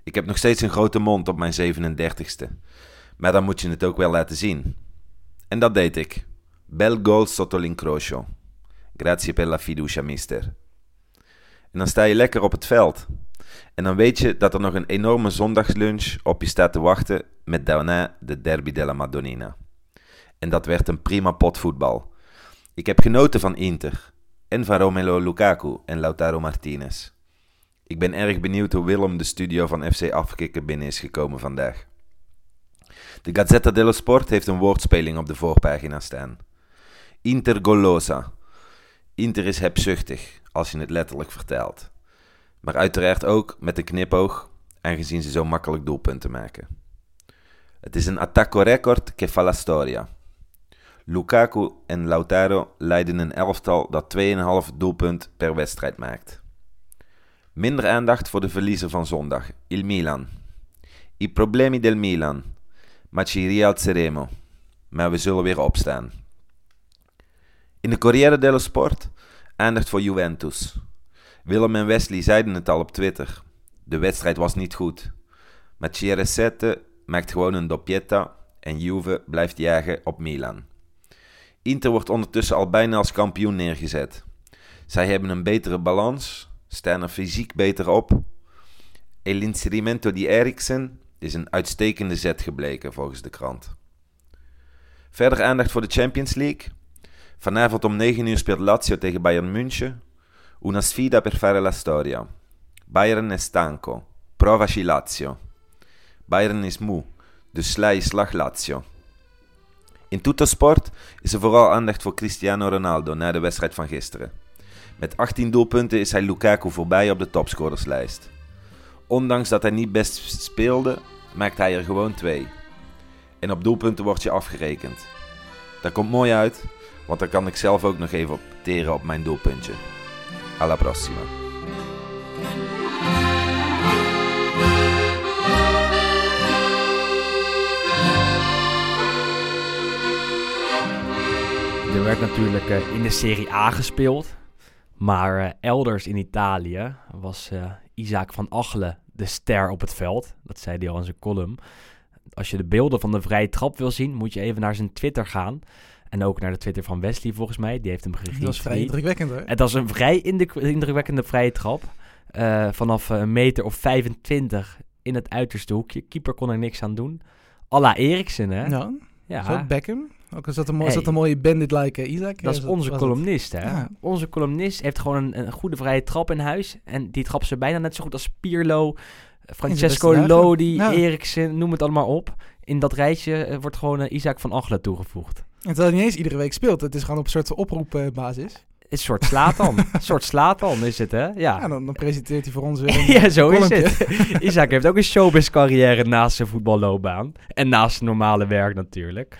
Ik heb nog steeds een grote mond op mijn 37ste. Maar dan moet je het ook wel laten zien. En dat deed ik. Bel gol sotto l'incrocio. Grazie per la fiducia, mister. En dan sta je lekker op het veld. En dan weet je dat er nog een enorme zondagslunch op je staat te wachten met daarna de Derby della Madonnina. En dat werd een prima pot voetbal. Ik heb genoten van Inter en van Romelu Lukaku en Lautaro Martinez. Ik ben erg benieuwd hoe Willem de studio van FC Afkikken binnen is gekomen vandaag. De Gazzetta dello Sport heeft een woordspeling op de voorpagina staan. Inter golosa. Inter is hebzuchtig, als je het letterlijk vertaalt. Maar uiteraard ook met een knipoog, aangezien ze zo makkelijk doelpunten maken. Het is een attacco record che fa la storia. Lukaku en Lautaro leiden een elftal dat 2,5 doelpunt per wedstrijd maakt. Minder aandacht voor de verliezer van zondag, il Milan. I problemi del Milan, ma ci rialzeremo. Maar we zullen weer opstaan. In de Corriere dello Sport aandacht voor Juventus. Willem en Wesley zeiden het al op Twitter. De wedstrijd was niet goed. Maar Ceresette maakt gewoon een doppietta en Juve blijft jagen op Milan. Inter wordt ondertussen al bijna als kampioen neergezet. Zij hebben een betere balans, staan er fysiek beter op. El inserimento di Eriksen is een uitstekende zet gebleken volgens de krant. Verder aandacht voor de Champions League. Vanavond om 9 uur speelt Lazio tegen Bayern München. Una sfida per fare la storia. Bayern è stanco. Provaci Lazio. Bayern is moe, dus sla je slag Lazio. In Tuttosport is er vooral aandacht voor Cristiano Ronaldo na de wedstrijd van gisteren. Met 18 doelpunten is hij Lukaku voorbij op de topscorerslijst. Ondanks dat hij niet best speelde, maakt hij er gewoon twee. En op doelpunten wordt je afgerekend. Dat komt mooi uit, want dan kan ik zelf ook nog even opteren op mijn doelpuntje. Alla prossima. Er werd natuurlijk eh, in de Serie A gespeeld. Maar eh, elders in Italië was eh, Isaac van Achelen de ster op het veld. Dat zei hij al in zijn column. Als je de beelden van de vrije trap wil zien, moet je even naar zijn Twitter gaan. En ook naar de Twitter van Wesley volgens mij. Die heeft hem geretweet. Dat was vrij indrukwekkend hoor. Het was een vrij indruk- indrukwekkende vrije trap. Vanaf een meter of 25 in het uiterste hoekje. Keeper kon er niks aan doen. Alla Eriksen, hè? Ja, Ja, Beckham. Ook is dat een, mooi, Hey. een mooie bandit-like eh, Isaac. dat is onze columnist, hè? Ja. Onze columnist heeft gewoon een, een goede vrije trap in huis. En die trapt ze bijna net zo goed als Pirlo, Francesco. Lodi, Ja. Eriksen, noem het allemaal op. In dat rijtje eh, wordt gewoon eh, Isaac van Achelen toegevoegd. En terwijl hij niet eens iedere week speelt. Het is gewoon op een soort oproepbasis. Een soort Slatan. een soort Slatan is het, hè? Ja, Ja. dan, dan presenteert hij voor ons weer een Ja, zo is het. Isaac heeft ook een showbiz carrière naast zijn voetballoopbaan. En naast zijn normale werk natuurlijk.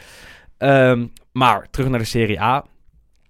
Ehm, maar terug naar de Serie A.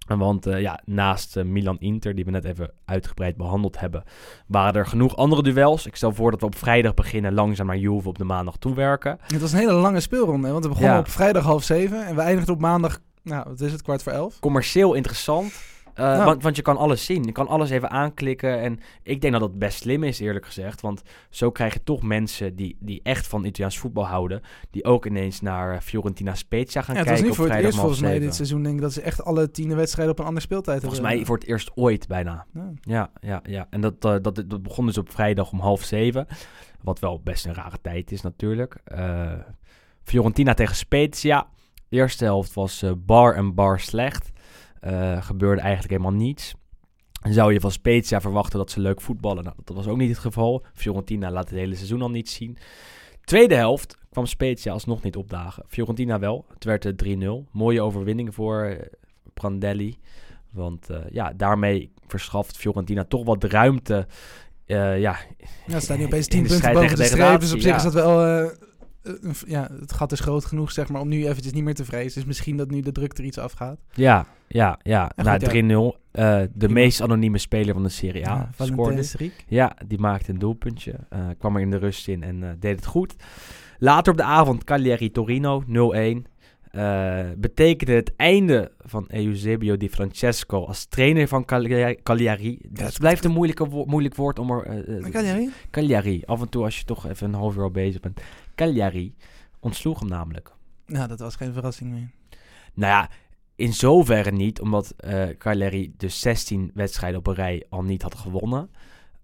Want eh, ja, naast eh, Milan-Inter, die we net even uitgebreid behandeld hebben, waren er genoeg andere duels. Ik stel voor dat we op vrijdag beginnen, langzaam naar Juve op de maandag toewerken. Het was een hele lange speelronde. Want we begonnen Ja. op vrijdag half zeven. En we eindigden op maandag, nou, wat is het, kwart voor elf. Commercieel interessant, eh, Ja. want, want je kan alles zien. Je kan alles even aanklikken. En ik denk dat dat best slim is, eerlijk gezegd. Want zo krijg je toch mensen die, die echt van Italiaans voetbal houden, die ook ineens naar eh, Fiorentina Spezia gaan Ja, het kijken niet voor het eerst volgens mij dit seizoen, denk ik, dat ze echt alle tien wedstrijden op een andere speeltijd Volgens hebben. mij voor het eerst ooit bijna. Ja. Ja, ja, ja. En dat, eh, dat, dat begon dus op vrijdag om half zeven. Wat wel best een rare tijd is natuurlijk. Eh, Fiorentina tegen Spezia. De eerste helft was eh, bar en bar slecht. Eh, gebeurde eigenlijk helemaal niets. Zou je van Spezia verwachten dat ze leuk voetballen? Nou, dat was ook niet het geval. Fiorentina laat het hele seizoen al niet zien. Tweede helft kwam Spezia alsnog niet opdagen. Fiorentina wel. Het werd eh, 3-0. Mooie overwinning voor eh, Prandelli. Want eh, ja, daarmee verschaft Fiorentina toch wat ruimte. eh, ja, Ja, staan nu opeens in 10 de punten boven de streep. Dus op zich is dat wel... eh, ja, het gat is groot genoeg, zeg maar, om nu eventjes niet meer te vrezen. Dus misschien dat nu de druk er iets afgaat. Ja, ja, ja. Ja, nou, goed, 3-0. Eh, de meest anonieme speler van de Serie A Ja, scoorde. Ja, die maakte een doelpuntje. eh, kwam er in de rust in en deed het goed. Later op de avond Cagliari-Torino 0-1. Eh, betekende het einde van Eusebio Di Francesco als trainer van Cagliari. Cagliari. Het blijft een moeilijke wo- moeilijk woord om er... jij? Cagliari. Af en toe als je toch even een half uur al bezig bent. Cagliari ontsloeg hem namelijk. Nou, dat was geen verrassing meer. Nou ja, in zoverre niet, omdat eh Cagliari dus 16 wedstrijden op een rij al niet had gewonnen.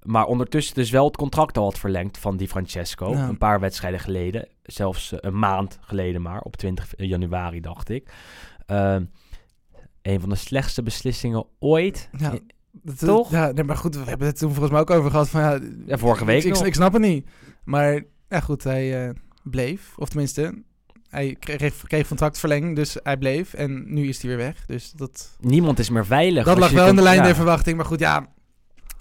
Maar ondertussen dus wel het contract al had verlengd van Di Francesco. Een paar wedstrijden geleden. Zelfs eh, een maand geleden maar, op 20 januari dacht ik. Ehm, een van de slechtste beslissingen ooit. Ja, Eh, dat, Toch? Ja, nee, maar goed, we hebben het toen volgens mij ook over gehad. Van, ja, Ja, vorige week ik, ik, nog. ik snap het niet. Maar ja, goed, hij eh, bleef. Of tenminste, hij kreeg, kreeg contractverlenging, dus hij bleef. En nu is hij weer weg. Dus dat, Niemand is meer veilig. dat lag je wel in de lijn ja. der verwachting. Maar goed, ja,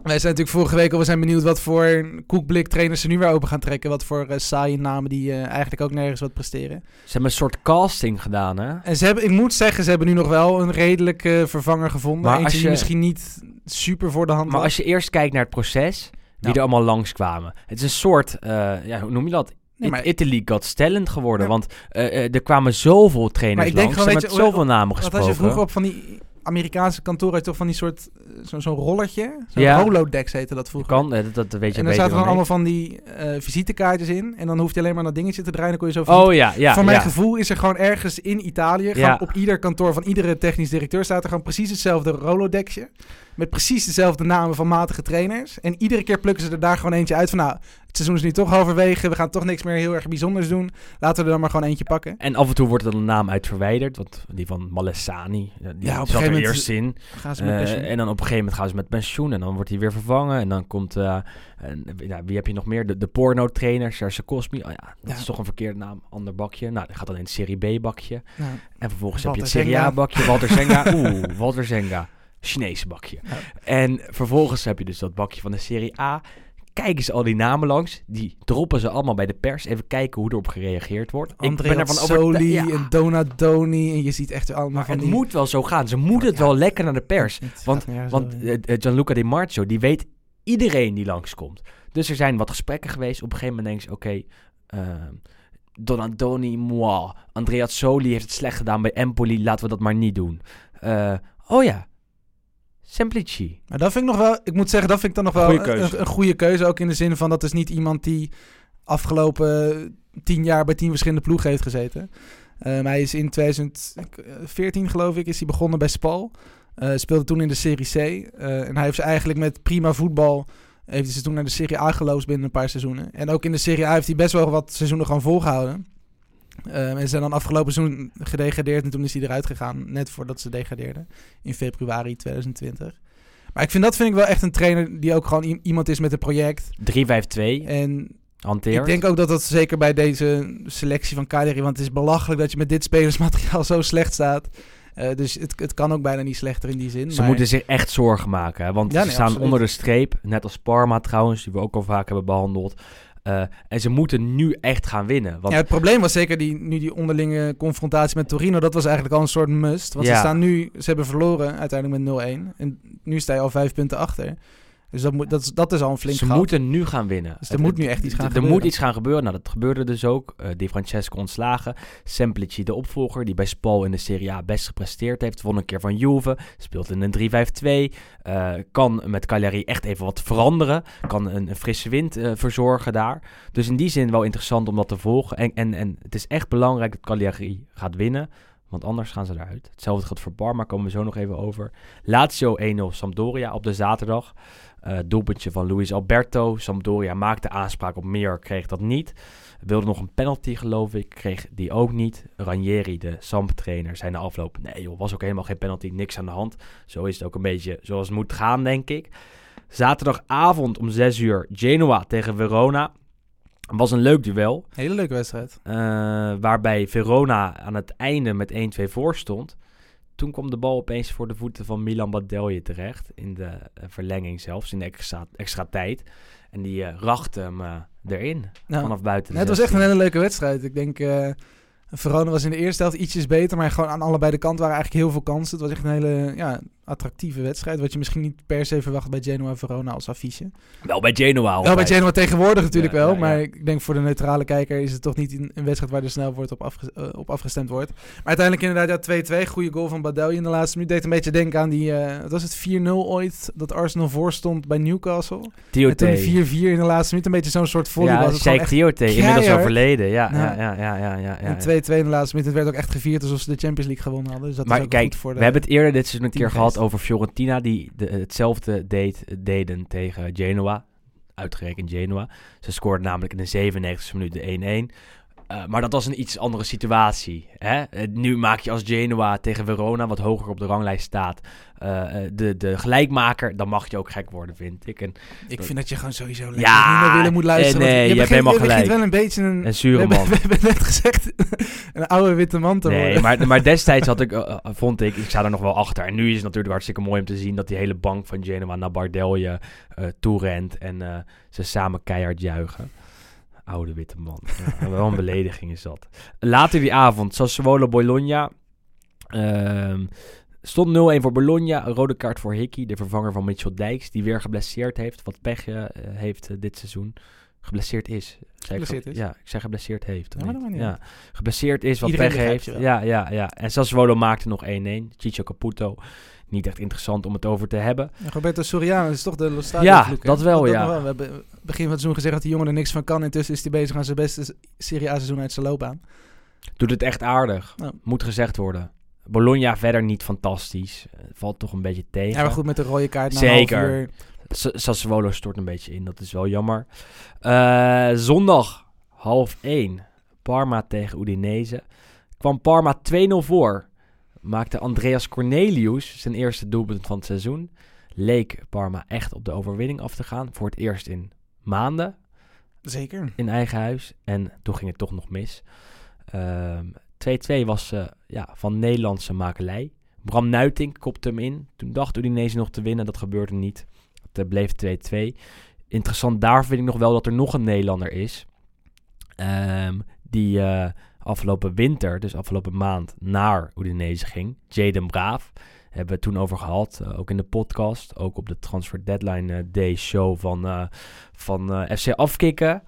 wij zijn natuurlijk vorige week al we zijn benieuwd wat voor koekblik trainers ze nu weer open gaan trekken. Wat voor eh, saaie namen die eh, eigenlijk ook nergens wat presteren. Ze hebben een soort casting gedaan, hè? En ze hebben, ik moet zeggen, ze hebben nu nog wel een redelijke vervanger gevonden. Maar Eentje als die je- misschien niet super voor de hand Maar als je eerst kijkt naar het proces, wie er allemaal langskwamen. Het is een soort, eh, ja, hoe noem je dat? Nee, maar- It- Italy Got Talent geworden. Ja. Want eh, eh, er kwamen zoveel trainers Maar ik denk langs. gewoon, Ze met zoveel namen gesproken. als je vroeger op van die Amerikaanse had je toch van die soort, eh, zo- zo'n rollertje. Zo'n Ja. holodex heette dat vroeger. kan, dat, dat weet je en daar zaten dan dan allemaal van die eh, visitekaartjes in. En dan hoef je alleen maar dat dingetje te draaien. Dan kon je zo visite- Oh ja, ja. Van mijn ja. gevoel is er gewoon ergens in Italië, gewoon op ieder kantoor van iedere technisch directeur staat er gewoon precies hetzelfde rolodexje. Met precies dezelfde namen van matige trainers. En iedere keer plukken ze er daar gewoon eentje uit van nou, het seizoen is nu toch halverwege. We gaan toch niks meer heel erg bijzonders doen. Laten we er dan maar gewoon eentje pakken. En af en toe wordt er een naam uit verwijderd. Want die van Malessani, die Ja, op zat er eerst in. Gaan ze met Eh, en dan op een gegeven moment gaan ze met pensioen. En dan wordt hij weer vervangen. En dan komt, eh, ja, wie heb je nog meer? De, de porno-trainer, Serge Cosmi. Oh ja, dat Ja. is toch een verkeerde naam. Ander bakje. Nou, die gaat dan in het Serie B-bakje. Nou, En vervolgens heb je het Serie. A-bakje. Walter Zenga. Oeh, Walter Zenga. Chinese bakje. Ja. En vervolgens heb je dus dat bakje van de Serie A. Kijken ze al die namen langs. Die droppen ze allemaal bij de pers. Even kijken hoe erop gereageerd wordt. Andrea overtuigd- Soli ja. en Donadoni. En je ziet echt allemaal Maar van het die... moet wel zo gaan. Ze moeten het Ja. wel lekker naar de pers. Want, want eh, eh, Gianluca Di Marzio, die weet iedereen die langskomt. Dus er zijn wat gesprekken geweest. Op een gegeven moment denk je, oké... eh, Donadoni, moi. Andrea Soli heeft het slecht gedaan bij Empoli. Laten we dat maar niet doen. Eh, oh ja. Semplici. Maar dat vind ik nog wel, ik moet zeggen, dat vind ik dan nog wel Goeie een, goede keuze. Ook in de zin van dat is niet iemand die afgelopen tien jaar bij tien verschillende ploegen heeft gezeten. Ehm, hij is in 2014, geloof ik, is hij begonnen bij Spal. Eh, speelde toen in de Serie C. Eh, en hij heeft ze eigenlijk met prima voetbal. Heeft hij ze toen naar de Serie A geloosd binnen een paar seizoenen. En ook in de Serie A heeft hij best wel wat seizoenen gewoon volgehouden. Ehm, en ze zijn dan afgelopen seizoen gedegradeerd. En toen is hij eruit gegaan. Net voordat ze degradeerden. In februari 2020. Maar ik vind dat vind ik wel echt een trainer die ook gewoon iemand is met een project. 3-5-2. En Hanteert. ik denk ook dat dat zeker bij deze selectie van Cagliari... want het is belachelijk dat je met dit spelersmateriaal zo slecht staat. Eh, dus het, het kan ook bijna niet slechter in die zin. Ze maar- moeten zich echt zorgen maken. Hè? Want Ja, ze staan absoluut. onder de streep. Net als Parma trouwens, die we ook al vaak hebben behandeld. Eh, en ze moeten nu echt gaan winnen. Want Ja, het probleem was zeker die, nu die onderlinge confrontatie met Torino. Dat was eigenlijk al een soort must. Want Ja. ze staan nu, ze hebben verloren uiteindelijk met 0-1. En nu sta je al vijf punten achter. Dus dat, moet, dat, is, dat is al een flink ze moeten nu gaan winnen. Dus er moet nu echt iets gaan er gebeuren. moet iets gaan gebeuren. Nou, dat gebeurde dus ook. Di Francesco ontslagen. Semplici, de opvolger, die bij Spal in de Serie A best gepresteerd heeft. Won een keer van Juve. Speelt in een 3-5-2. eh, kan met Cagliari echt even wat veranderen. Kan een, een frisse wind eh, verzorgen daar. Dus in die zin wel interessant om dat te volgen. En, en, en het is echt belangrijk dat Cagliari gaat winnen. Want anders gaan ze eruit. Hetzelfde geldt voor Parma, komen we zo nog even over. Lazio 1-0 Sampdoria op de zaterdag. Eh doelpuntje van Luis Alberto. Sampdoria maakte aanspraak op meer, kreeg dat niet. Wilde nog een penalty, geloof ik, kreeg die ook niet. Ranieri, de Samp-trainer, zei na afloop... Nee joh, was ook helemaal geen penalty, niks aan de hand. Zo is het ook een beetje zoals het moet gaan, denk ik. Zaterdagavond om 6 uur, Genoa tegen Verona. Was een leuk duel. Hele leuke wedstrijd. eh, waarbij Verona aan het einde met 1-2 voor stond. Toen kwam de bal opeens voor de voeten van Milan Badelje terecht. In de eh, verlenging zelfs, in de extra, extra tijd. En die eh rachte hem eh, erin, Nou, vanaf buiten het was echt een 16. hele leuke wedstrijd. Ik denk, Verona was in de eerste helft ietsjes beter, maar gewoon aan allebei de kanten waren eigenlijk heel veel kansen. Het was echt een hele ja, attractieve wedstrijd, wat je misschien niet per se verwacht bij Genoa Verona als affiche. Wel bij Genoa Wel bij. Genoa tegenwoordig natuurlijk Ja, wel, ja, ja. maar ik denk voor de neutrale kijker is het toch niet een, wedstrijd waar er snel wordt op, afge- eh, op afgestemd wordt. Maar uiteindelijk inderdaad ja, 2-2, goede goal van Badelje in de laatste minuut. Deed een beetje denken aan die, eh wat was het 4-0 ooit, dat Arsenal voorstond bij Newcastle. En Tiote. toen die 4-4 in de laatste minuut, een beetje zo'n soort volley Ja, Sheikh echt Tiote, inmiddels overleden. Ja, ja, Ja. ja, ja, En 2-2 in de laatste minuut. Het werd ook echt gevierd alsof ze de Champions League gewonnen hadden. Dus dat Maar is ook kijk, goed voor de... we hebben het eerder dit seizoen een keer teamgeest. Over Fiorentina, die de, hetzelfde deed, deden tegen Genoa. Uitgerekend Genoa. Ze scoorden namelijk in de 97e minuut de 1-1. Eh, maar dat was een iets andere situatie. Hè? Eh, nu maak je als Genoa tegen Verona, wat hoger op de ranglijst staat, eh, de, de gelijkmaker. Dan mag je ook gek worden, vind ik. En Ik vind dat je gewoon sowieso lekker Ja, niet naar willen moet luisteren. nee, je hebt begint- helemaal je gelijk. wel een beetje een... een zure man. we hebben net gezegd een oude witte man te Nee, worden. maar, maar destijds had ik, vond ik, ik sta er nog wel achter. En nu is het natuurlijk hartstikke mooi om te zien dat die hele bank van Genoa naar Bardelje toerent. En ze samen keihard juichen. Oude witte man. Ja, wel een belediging is dat. Later die avond, Sassuolo Bologna. Ehm, stond 0-1 voor Bologna. Een rode kaart voor Hickey, de vervanger van Mitchell Dijks. Die weer geblesseerd heeft. Wat pech eh, heeft eh, dit seizoen. Geblesseerd is. Geblesseerd ge- is? Ja, ik zeg geblesseerd heeft. Ja, maar niet? Geblesseerd is, wat Iedereen pech heeft. Ja, ja, ja. En Sassuolo maakte nog 1-1. Chicho Caputo. Niet echt interessant om het over te hebben. Ja, Roberto Soriano is toch de Lo Stadio Ja, vloek, dat wel, ja. nog We hebben begin van het seizoen gezegd dat die jongen er niks van kan. Intussen is hij bezig aan zijn beste Serie A seizoen uit zijn loopbaan. Doet het echt aardig. Ja. Moet gezegd worden. Bologna verder niet fantastisch. Eh, Valt toch een beetje tegen. Ja, maar goed met de rode kaart na Zeker. uur. Sassuolo stort een beetje in. Dat is wel jammer. Eh, zondag half 1. Parma tegen Udinese. Kwam Parma 2-0 voor. Maakte Andreas Cornelius zijn eerste doelpunt van het seizoen. Leek Parma echt op de overwinning af te gaan. Voor het eerst in maanden Zeker. in eigen huis. En toen ging het toch nog mis. Ehm, 2-2 was eh, ja, van Nederlandse makelij. Bram Nuitink kopte hem in. Toen dacht Udinese nog te winnen. Dat gebeurde niet. Het eh, bleef 2-2. Interessant daar vind ik nog wel dat er nog een Nederlander is. Ehm, die eh, afgelopen winter, dus afgelopen maand, naar Udinese ging. Jaden Braaf. Hebben we toen over gehad. eh, ook in de podcast. Ook op de Transfer Deadline eh, Day show van, eh, van FC Afkikken.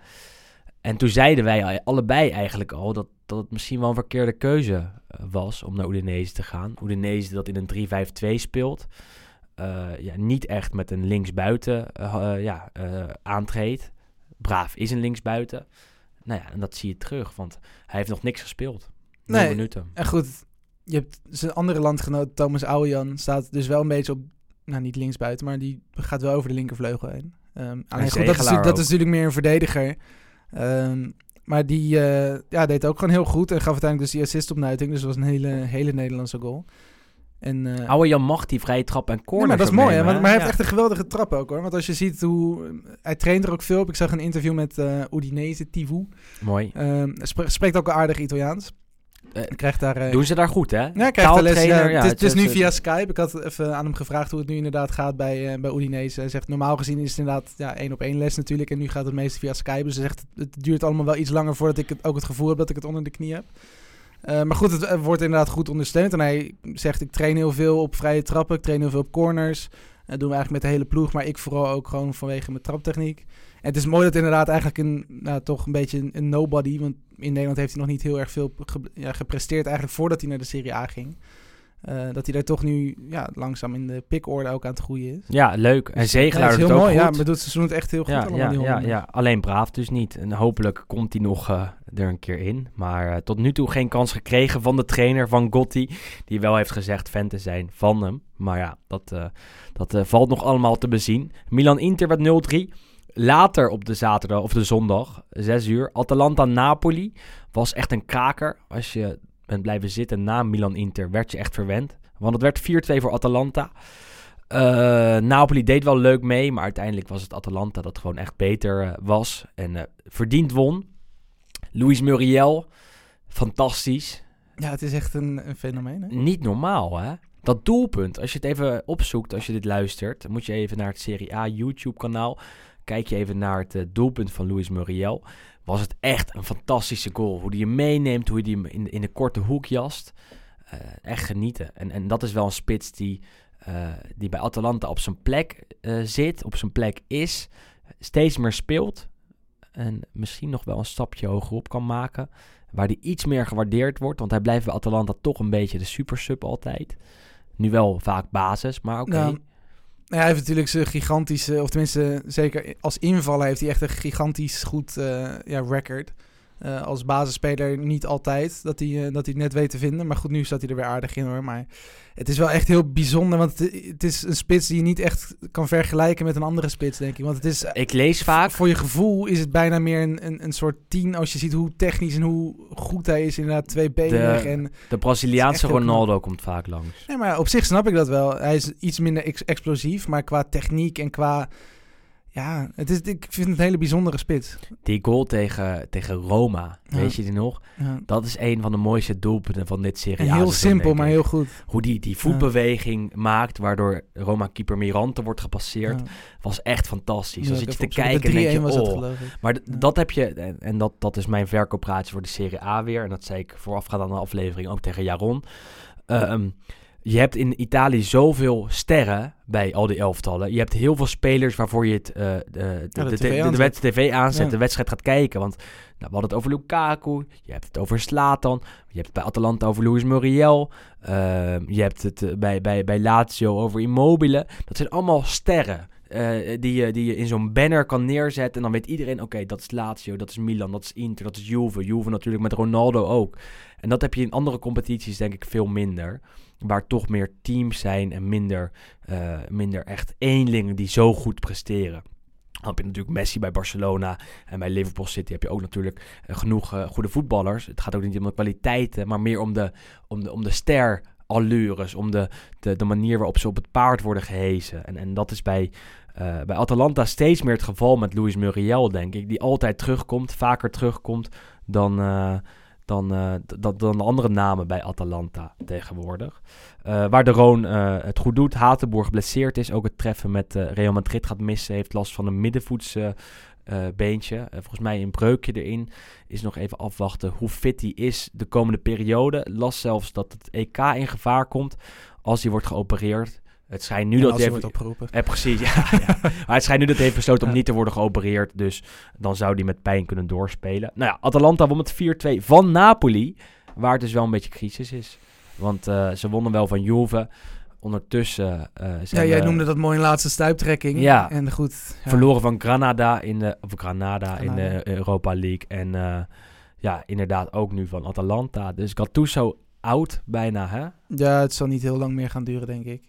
En toen zeiden wij al- allebei eigenlijk al dat, dat het misschien wel een verkeerde keuze was om naar Udinese te gaan. Udinese dat in een 3-5-2 speelt. Ja, niet echt met een linksbuiten eh, ja, aantreedt. Braaf is een linksbuiten. Nou ja, en dat zie je terug, want hij heeft nog niks gespeeld. Nee. minuten. En goed, je hebt zijn andere landgenoot Thomas Ouwejan staat dus wel een beetje op, nou niet linksbuiten, maar die gaat wel over de linkervleugel heen. Ehm, alleen goed, dat, is, dat ook. is natuurlijk meer een verdediger. Ehm, maar die eh, ja, deed ook gewoon heel goed en gaf uiteindelijk dus die assist op Nuiting. Dus dat was een hele, hele Nederlandse goal. En, eh, Oude Jan mag die vrije trap en Nee, corner. maar dat is mooi, hè? maar hij heeft Ja. echt een geweldige trap ook, hoor. Want als je ziet hoe... Hij traint er ook veel op. Ik zag een interview met eh Udinese, Tivu. Mooi. Ehm, spreekt ook aardig Italiaans. Eh, Hij krijgt daar... eh, Doen ze daar goed, hè? ja, krijgt daar les. Ja, ja, het is, het is nu via Skype. Ik had even aan hem gevraagd hoe het nu inderdaad gaat bij, eh bij Udinese. Hij zegt, normaal gezien is het inderdaad ja, één op één les natuurlijk. En nu gaat het meest via Skype. Dus hij zegt, het duurt allemaal wel iets langer voordat ik het, ook het gevoel heb dat ik het onder de knie heb. Eh, maar goed, het wordt inderdaad goed ondersteund. En hij zegt, ik train heel veel op vrije trappen. Ik train heel veel op corners. Dat doen we eigenlijk met de hele ploeg. Maar ik vooral ook gewoon vanwege mijn traptechniek. En het is mooi dat inderdaad eigenlijk een, nou, toch een beetje een, nobody. Want in Nederland heeft hij nog niet heel erg veel ja, gepresteerd eigenlijk voordat hij naar de Serie A ging. Eh, dat hij daar toch nu ja, langzaam in de pikorde ook aan het groeien is. Ja, leuk. En Dus, Zegelaar ja, is het heel ook mooi. goed. Ja, maar doet het seizoen het echt heel goed ja, allemaal, ja, die ja, ja, alleen braaf dus niet. En hopelijk komt hij nog eh, er een keer in. Maar eh, tot nu toe geen kans gekregen van de trainer van Gotti. Die wel heeft gezegd fan te zijn van hem. Maar ja, dat, dat valt nog allemaal te bezien. Milan-Inter werd 0-3. Later op de zaterdag of de zondag, 6 uur, Atalanta-Napoli was echt een kraker. Als je bent blijven zitten na Milan-Inter, werd je echt verwend. Want het werd 4-2 voor Atalanta. Eh, Napoli deed wel leuk mee, maar uiteindelijk was het Atalanta dat gewoon echt beter eh, was en eh, verdiend won. Luis Muriel, fantastisch. Ja, het is echt een, een fenomeen. Hè? Niet normaal, hè? Dat doelpunt, als je het even opzoekt, als je dit luistert, moet je even naar het Serie A YouTube-kanaal. Kijk je even naar het eh, doelpunt van Luis Muriel. Was het echt een fantastische goal. Hoe die je meeneemt, hoe hij die in, in de korte hoek jast. Eh, echt genieten. En, en dat is wel een spits die, eh, die bij Atalanta op zijn plek zit, op zijn plek is. Steeds meer speelt. En misschien nog wel een stapje hogerop kan maken. Waar hij iets meer gewaardeerd wordt. Want hij blijft bij Atalanta toch een beetje de supersub altijd. Nu wel vaak basis, maar oké. Ja, hij heeft natuurlijk zijn gigantische, of tenminste zeker als invaller heeft hij echt een gigantisch goed eh, ja, record. Eh, als basisspeler niet altijd dat hij, eh, dat hij het net weet te vinden. Maar goed, nu staat hij er weer aardig in hoor. Maar het is wel echt heel bijzonder, want het, het is een spits die je niet echt kan vergelijken met een andere spits, denk ik. Want het is, Ik lees vaak voor je gevoel is het bijna meer een, een, een soort tien als je ziet hoe technisch en hoe goed hij is. Inderdaad, tweebenig De- en... De Braziliaanse. Ronaldo komt vaak langs. Nee, maar op zich snap ik dat wel. Hij is iets minder ex- explosief, maar qua techniek en qua... Ja, het is, ik vind het een hele bijzondere spits. Die goal tegen, tegen Roma, Ja. weet je die nog? Ja. Dat is een van de mooiste doelpunten van dit serie. En heel simpel, maar heel goed. Hoe die, die voetbeweging maakt, waardoor Roma-keeper Mirante wordt gepasseerd, was echt fantastisch. Dan zit je te kijken en De denk 3-1 je, het, oh. Maar dat heb je, en, en dat, dat is mijn verkooppraatje voor de Serie A weer. En dat zei ik voorafgaand aan de aflevering ook tegen Jaron. Ehm, je hebt in Italië zoveel sterren bij al die elftallen. Je hebt heel veel spelers waarvoor je het, eh, de, de, Ja, de de, TV de, aanzet. wed- tv aanzet, Ja. de wedstrijd gaat kijken. Want nou, we hadden het over Lukaku, je hebt het over Slatan, je hebt het bij Atalanta over Luis Muriel, ehm, je hebt het eh, bij, bij, bij Lazio over Immobile. Dat zijn allemaal sterren. Eh, die, je, die je in zo'n banner kan neerzetten. En dan weet iedereen, oké, dat is Lazio, dat is Milan, dat is Inter, dat is Juve. Juve natuurlijk met Ronaldo ook. En dat heb je in andere competities denk ik veel minder. Waar toch meer teams zijn en minder, eh, minder echt eenlingen die zo goed presteren. Dan heb je natuurlijk Messi bij Barcelona en bij Liverpool City heb je ook natuurlijk eh, genoeg eh, goede voetballers. Het gaat ook niet om de kwaliteiten, maar meer om de, om de, om de ster allures, om de, de, de manier waarop ze op het paard worden gehezen. En, en dat is bij, eh, bij Atalanta steeds meer het geval met Luis Muriel, denk ik. Die altijd terugkomt, vaker terugkomt dan, eh, dan, d- dan, dan de andere namen bij Atalanta tegenwoordig. Waar de Roon het goed doet. Hatenboer geblesseerd is. Ook het treffen met Real Madrid gaat missen. Heeft last van een middenvoets eh, beentje. Eh, volgens mij een breukje erin. Is nog even afwachten hoe fit hij is de komende periode. Las zelfs dat het EK in gevaar komt als hij wordt geopereerd. Het schijnt nu En dat hij heeft- wordt opgeroepen. eh, precies, ja, ja. Maar het schijnt nu dat hij heeft besloten om niet te worden geopereerd. Dus dan zou hij met pijn kunnen doorspelen. Nou ja, Atalanta won met 4-2 van Napoli. Waar het dus wel een beetje crisis is. Want ze wonnen wel van Juve. Ondertussen eh Ja, zijn jij we noemde dat mooi een laatste stuiptrekking. Ja. En goed. ja. verloren van Granada in de, of Granada, in de Europa League. En eh, ja, inderdaad ook nu van Atalanta. Dus Gattuso oud bijna, hè? Ja, het zal niet heel lang meer gaan duren, denk ik.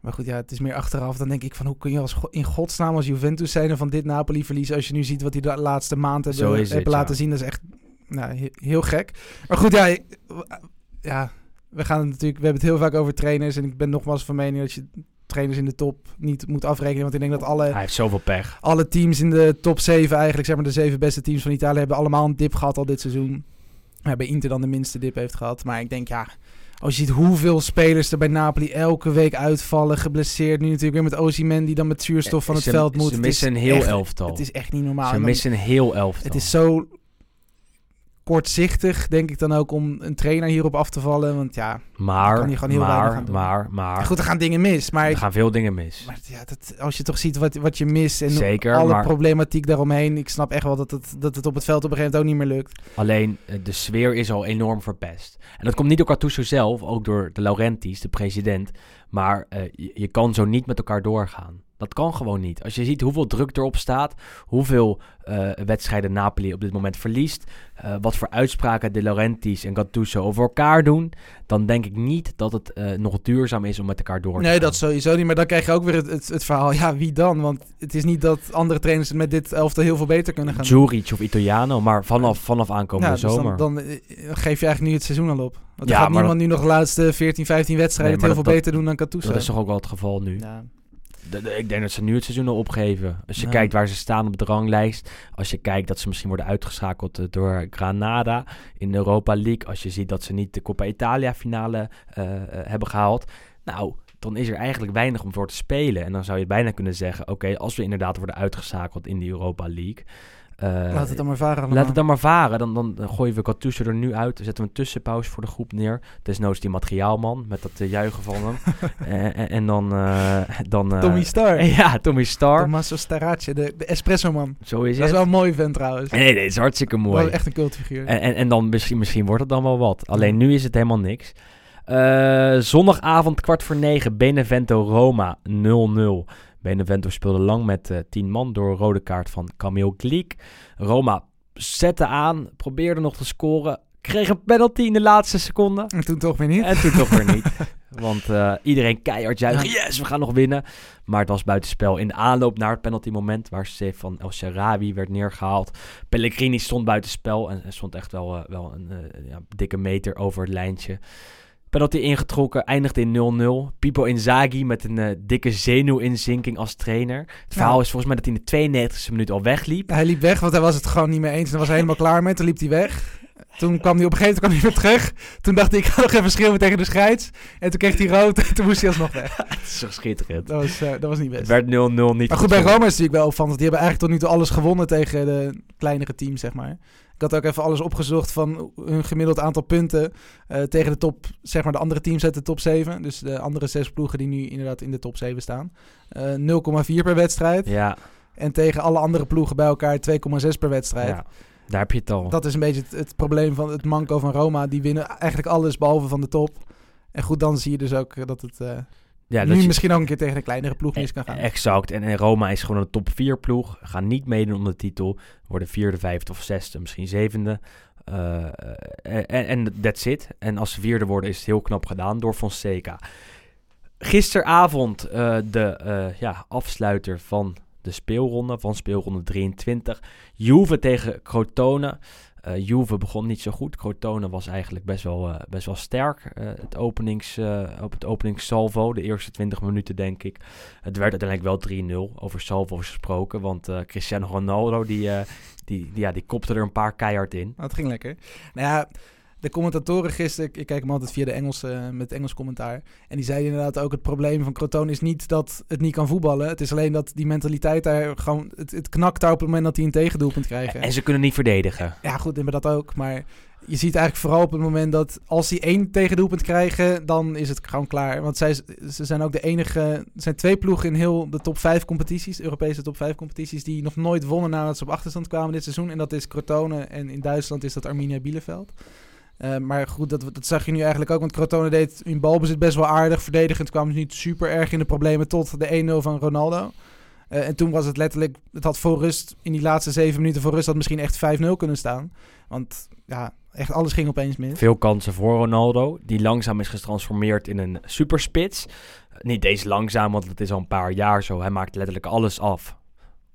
Maar goed, ja, het is meer achteraf. Dan denk ik van, hoe kun je als in godsnaam als Juventus zijn van dit Napoli verliezen... als je nu ziet wat die de laatste maand Zo hebben, ja. laten zien. Dat is echt nou, he- heel gek. Maar goed, ja, ja, we gaan het natuurlijk... We hebben het heel vaak over trainers. En ik ben nogmaals van mening dat je trainers in de top niet moet afrekenen. Want ik denk dat alle, Hij heeft zoveel pech. alle teams in de top 7 eigenlijk, zeg maar de zeven beste teams van Italië... hebben allemaal een dip gehad al dit seizoen. Ja, bij Inter dan de minste dip heeft gehad. Maar ik denk, ja, als je ziet hoeveel spelers er bij Napoli elke week uitvallen, geblesseerd. Nu natuurlijk weer met Osimhen die dan met zuurstof van het Ze- veld moet. Ze missen is een heel echt- elftal. Het is echt niet normaal. Ze missen een heel elftal. het is zo kortzichtig, denk ik dan ook, om een trainer hierop af te vallen. Want ja, Maar, kan hij gewoon heel weinig maar, aan doen. maar, maar, goed, er gaan dingen mis. Maar, er gaan veel dingen mis. maar ja, dat, als je toch ziet wat, wat je mist en Zeker, alle maar- problematiek daaromheen. Ik snap echt wel dat het, dat het op het veld op een gegeven moment ook niet meer lukt. Alleen eh, de sfeer is al enorm verpest. En dat komt niet door Cartuso zelf, ook door de Laurentis, de president. Maar eh, je, je kan zo niet met elkaar doorgaan. Dat kan gewoon niet. Als je ziet hoeveel druk erop staat, hoeveel eh, wedstrijden Napoli op dit moment verliest, eh, wat voor uitspraken de Laurentis en Gattuso over elkaar doen, dan denk ik niet dat het eh, nog duurzaam is om met elkaar door te Nee, gaan. dat sowieso niet. Maar dan krijg je ook weer het, het, het verhaal. Ja, wie dan? Want het is niet dat andere trainers het met dit elftal heel veel beter kunnen gaan. Juric of Italiano, maar vanaf, vanaf aankomende Ja, dus zomer. dan, dan geef je eigenlijk nu het seizoen al op. Want er Ja, gaat maar niemand nu nog de laatste 14, 15 wedstrijden Nee, het heel veel beter doen dan Gattuso. dat is toch ook wel het geval nu. Ja. Ik denk dat ze nu het seizoen al opgeven. Als je Ja. kijkt waar ze staan op de ranglijst. Als je kijkt dat ze misschien worden uitgeschakeld eh, door Granada in de Europa League. Als je ziet dat ze niet de Coppa Italia finale eh, eh, hebben gehaald. Nou, dan is er eigenlijk weinig om voor te spelen. En dan zou je bijna kunnen zeggen... Oké, als we inderdaad worden uitgeschakeld in de Europa League... eh, Laat het dan maar varen allemaal. Laat het dan maar varen. Dan, dan, gooien we Gattuso er nu uit. Dan zetten we een tussenpauze voor de groep neer. Desnoods die materiaalman met dat eh, juichen van hem. en, en, dan... eh, dan Tommy Star. Ja, Tommy Star. Tommaso Starace, de, de espresso-man. Zo is Dat is het. wel een mooie vent trouwens. Nee, nee, het is hartstikke Wel mooi. echt een cultfiguur. En, en, en dan misschien, misschien wordt het dan wel wat. Alleen nu is het helemaal niks. Zondagavond kwart voor negen. Benevento Roma 0-0. Benevento speelde lang met eh 10 man door een rode kaart van Camille Gliek. Roma zette aan, probeerde nog te scoren. Kreeg een penalty in de laatste seconde. En toen toch weer niet. En toen toch weer niet. Want eh, iedereen keihard juichen. Yes, we gaan nog winnen. Maar het was buitenspel in de aanloop naar het penaltymoment. Waar Stefan El Sharawi werd neergehaald. Pellegrini stond buitenspel. En en stond echt wel, eh, wel een ja, dikke meter over het lijntje. Penalty ingetrokken, eindigde in 0-0. Pipo Inzaghi met een eh, dikke zenuwinzinking als trainer. Het verhaal is volgens mij dat hij in de 92e minuut al wegliep. Hij liep weg, want hij was het gewoon niet mee eens. En daar was hij helemaal klaar mee. Toen liep hij weg. Toen kwam hij op een gegeven moment kwam hij weer terug. Toen dacht hij, ik ga nog even schreeuwen tegen de scheids. En toen kreeg hij rood en toen moest hij alsnog weg. Het is zo schitterend. Dat was, eh, dat was niet Het best. werd 0-0 niet Maar goed, bij. Roma is het natuurlijk wel opvallend. Die hebben eigenlijk tot nu toe alles gewonnen tegen de kleinere teams, zeg maar. Ik had ook even alles opgezocht van hun gemiddeld aantal punten eh, tegen de top, zeg maar de andere teams uit de top 7. Dus de andere zes ploegen die nu inderdaad in de top 7 staan. Eh 0,4 per wedstrijd. Ja, En tegen alle andere ploegen bij elkaar 2,6 per wedstrijd. ja, daar heb je het al. Dat is een beetje het, het probleem van het manco van Roma. Die winnen eigenlijk alles behalve van de top. En goed, dan zie je dus ook dat het eh, ja, nu dat je- misschien ook een keer tegen een kleinere ploeg mis kan gaan. Exact. En, en Roma is gewoon een top 4 ploeg. Gaan niet meedoen om de titel. Worden vierde, vijfde of zesde, misschien zevende. Eh, en, en that's it. En als ze vierde worden is het heel knap gedaan door Fonseca. Gisteravond eh, de eh, ja, afsluiter van de speelronde, van speelronde 23. Juve tegen Crotone. Eh Juve begon niet zo goed. Crotone was eigenlijk best wel, eh, best wel sterk. eh, het openings, op het openingssalvo, de eerste 20 minuten denk ik. Het werd uiteindelijk wel 3-0, over salvo's gesproken. Want Cristiano Ronaldo, die, die, die, ja, die kopte er een paar keihard in. Nou, het ging lekker. Nou ja, de commentatoren gisteren, ik kijk hem altijd via de Engelse, eh, met Engels commentaar. En die zeiden inderdaad ook, het probleem van Crotone is niet dat het niet kan voetballen. Het is alleen dat die mentaliteit daar gewoon, het, het knakt daar op het moment dat hij een tegendoelpunt krijgt. En ze kunnen niet verdedigen. Ja, goed, hebben dat ook. Maar je ziet eigenlijk vooral op het moment dat als die één tegendoelpunt krijgen, dan is het gewoon klaar. Want zij, ze zijn ook de enige. Er zijn twee ploegen in heel de top 5 competities, Europese top 5 competities, die nog nooit wonnen nadat ze op achterstand kwamen dit seizoen. En dat is Crotone. En in Duitsland is dat Arminia Bielefeld. Eh, maar goed, dat, dat zag je nu eigenlijk ook. Want Crotone deed in balbezit best wel aardig. Verdedigend kwamen ze niet super erg in de problemen tot de 1-0 van Ronaldo. Eh, en toen was het letterlijk, het had voor rust, in die laatste zeven minuten voor rust, had misschien echt 5-0 kunnen staan. Want ja, echt alles ging opeens mis. Veel kansen voor Ronaldo, die langzaam is getransformeerd in een superspits. Eh, Niet deze langzaam, want het is al een paar jaar zo. Hij maakt letterlijk alles af.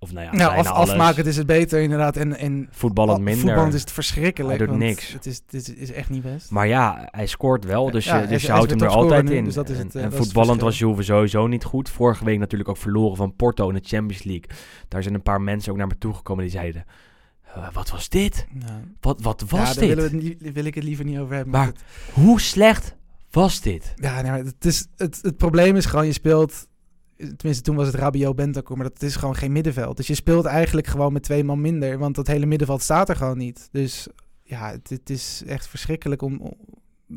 Of nou ja, Nou, af, afmaken is het beter inderdaad. En, en Voetballend al- minder. voetballend is het verschrikkelijk. Hij doet niks. Het is, dit is echt niet best. Maar ja, hij scoort wel, dus Ja, je, dus je houdt hem er altijd nu, in. dus dat is en het, voetballend was. Juve sowieso niet goed. Vorige week natuurlijk ook verloren van Porto in de Champions League. Daar zijn een paar mensen ook naar me toegekomen die zeiden... "Eh, wat was dit? Wat, wat was ja, daar dit? het niet- wil ik het liever niet over hebben. Maar- het- Hoe slecht was dit? ja, maar het, is, het, het probleem is gewoon, je speelt... Tenminste, toen was het Rabiot Bentancur, maar dat is gewoon geen middenveld. Dus je speelt eigenlijk gewoon met twee man minder. Want dat hele middenveld staat er gewoon niet. Dus ja, het, het is echt verschrikkelijk om... om-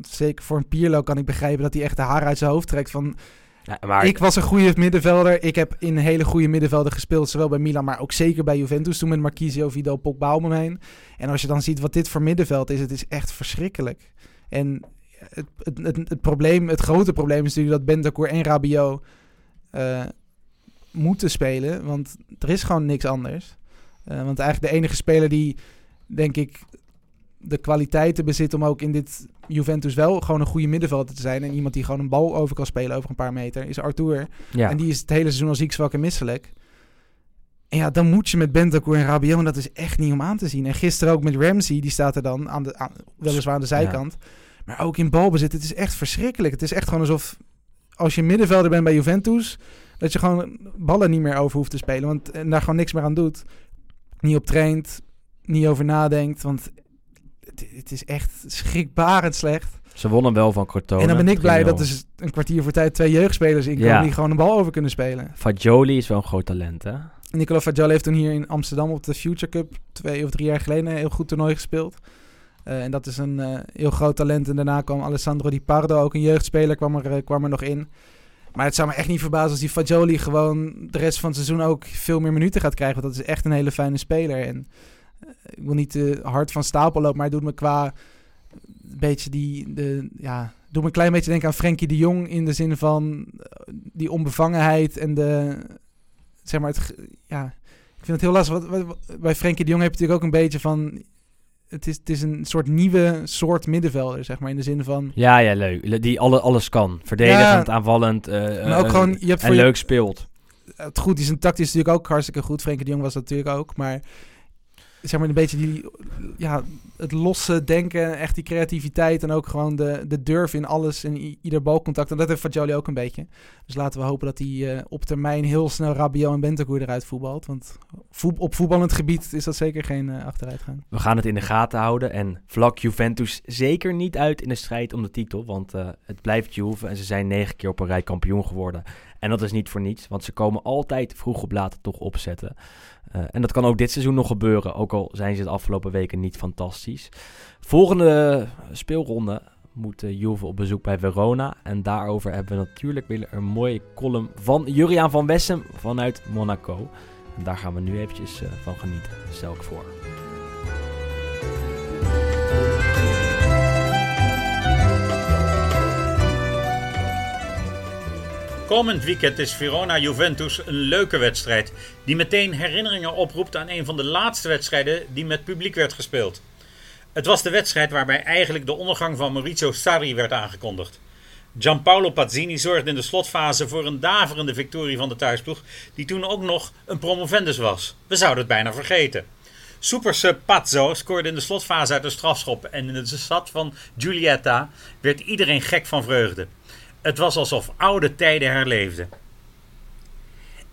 Zeker voor een Pierlo kan ik begrijpen dat hij echt de haar uit zijn hoofd trekt van... Ja, maar Ik was een goede middenvelder. Ik heb in hele goede middenvelden gespeeld. Zowel bij Milan, maar ook zeker bij Juventus. Toen met Marquisio, Vidal, Pogba om heen. En als je dan ziet wat dit voor middenveld is, het is echt verschrikkelijk. En het, het, het, het probleem, het grote probleem is natuurlijk dat Bentancur en Rabiot eh, moeten spelen. Want er is gewoon niks anders. Eh, want eigenlijk de enige speler die, denk ik, de kwaliteiten bezit om ook in dit Juventus wel gewoon een goede middenvelder te zijn. En iemand die gewoon een bal over kan spelen over een paar meter, is Arthur. ja. En die is het hele seizoen al ziek, zwak en misselijk. En ja, dan moet je met Bentancur en Rabiot. En dat is echt niet om aan te zien. En gisteren ook met Ramsey, die staat er dan aan de, aan, weliswaar aan de zijkant. Maar ook in balbezit, het is echt verschrikkelijk. Het is echt gewoon alsof als je middenvelder bent bij Juventus... Dat je gewoon ballen niet meer over hoeft te spelen. Want, en daar gewoon niks meer aan doet. Niet op traint, niet over nadenkt. Want het, het is echt schrikbarend slecht. Ze wonnen wel van Cortona. en dan ben ik blij 3-0. dat er dus een kwartier voor tijd twee jeugdspelers in komen Ja. die gewoon een bal over kunnen spelen. Fagioli is wel een groot talent, hè? Nicola Fagioli heeft toen hier in Amsterdam op de Future Cup twee of drie jaar geleden een heel goed toernooi gespeeld. Eh, en dat is een eh, heel groot talent. En daarna kwam Alessandro Di Pardo, ook een jeugdspeler, kwam er, eh, kwam er nog in. Maar het zou me echt niet verbazen als die Fagioli gewoon de rest van het seizoen ook veel meer minuten gaat krijgen. Want dat is echt een hele fijne speler. En ik wil niet te hard van stapel lopen, maar hij doet me qua een beetje die, de, ja, doet me een klein beetje denken aan Frenkie de Jong in de zin van die onbevangenheid en de, zeg maar, het, ja, ik vind het heel lastig. Wat- wat- bij Frenkie de Jong heb je natuurlijk ook een beetje van, het is, het is een soort nieuwe soort middenvelder, zeg maar, in de zin van, Ja, ja, leuk. Die alle, alles kan. Verdedigend, Ja. aanvallend. eh, maar ook eh, gewoon, je hebt en je, leuk speelt. het goed, die zijn tactisch natuurlijk ook hartstikke goed. Frenkie de Jong was dat natuurlijk ook, maar zeg maar een beetje die, ja, het losse denken, echt die creativiteit en ook gewoon de, de durf in alles en ieder balcontact. En dat heeft Fagioli ook een beetje. Dus laten we hopen dat hij eh, op termijn heel snel Rabiot en Bentancur eruit voetbalt. Want op voetballend gebied is dat zeker geen eh, achteruitgang. We gaan het in de gaten houden. En vlak Juventus zeker niet uit in de strijd om de titel. Want eh, het blijft Juve en ze zijn negen keer op een rij kampioen geworden. En dat is niet voor niets, want ze komen altijd vroeg op laat toch opzetten. En dat kan ook dit seizoen nog gebeuren, ook al zijn ze de afgelopen weken niet fantastisch. Volgende speelronde moet eh, Juve op bezoek bij Verona. En daarover hebben we natuurlijk weer een mooie column van Juriaan van Wessem vanuit Monaco. Daar gaan we nu eventjes eh, van genieten, stel ik voor. Komend weekend is Verona-Juventus een leuke wedstrijd. Die meteen herinneringen oproept aan een van de laatste wedstrijden die met publiek werd gespeeld. Het was de wedstrijd waarbij eigenlijk de ondergang van Maurizio Sarri werd aangekondigd. Gianpaolo Pazzini zorgde in de slotfase voor een daverende victorie van de thuisploeg, die toen ook nog een promovendus was. We zouden het bijna vergeten. Supersub Pazzo scoorde in de slotfase uit de strafschop en in de stad van Giulietta werd iedereen gek van vreugde. Het was alsof oude tijden herleefden.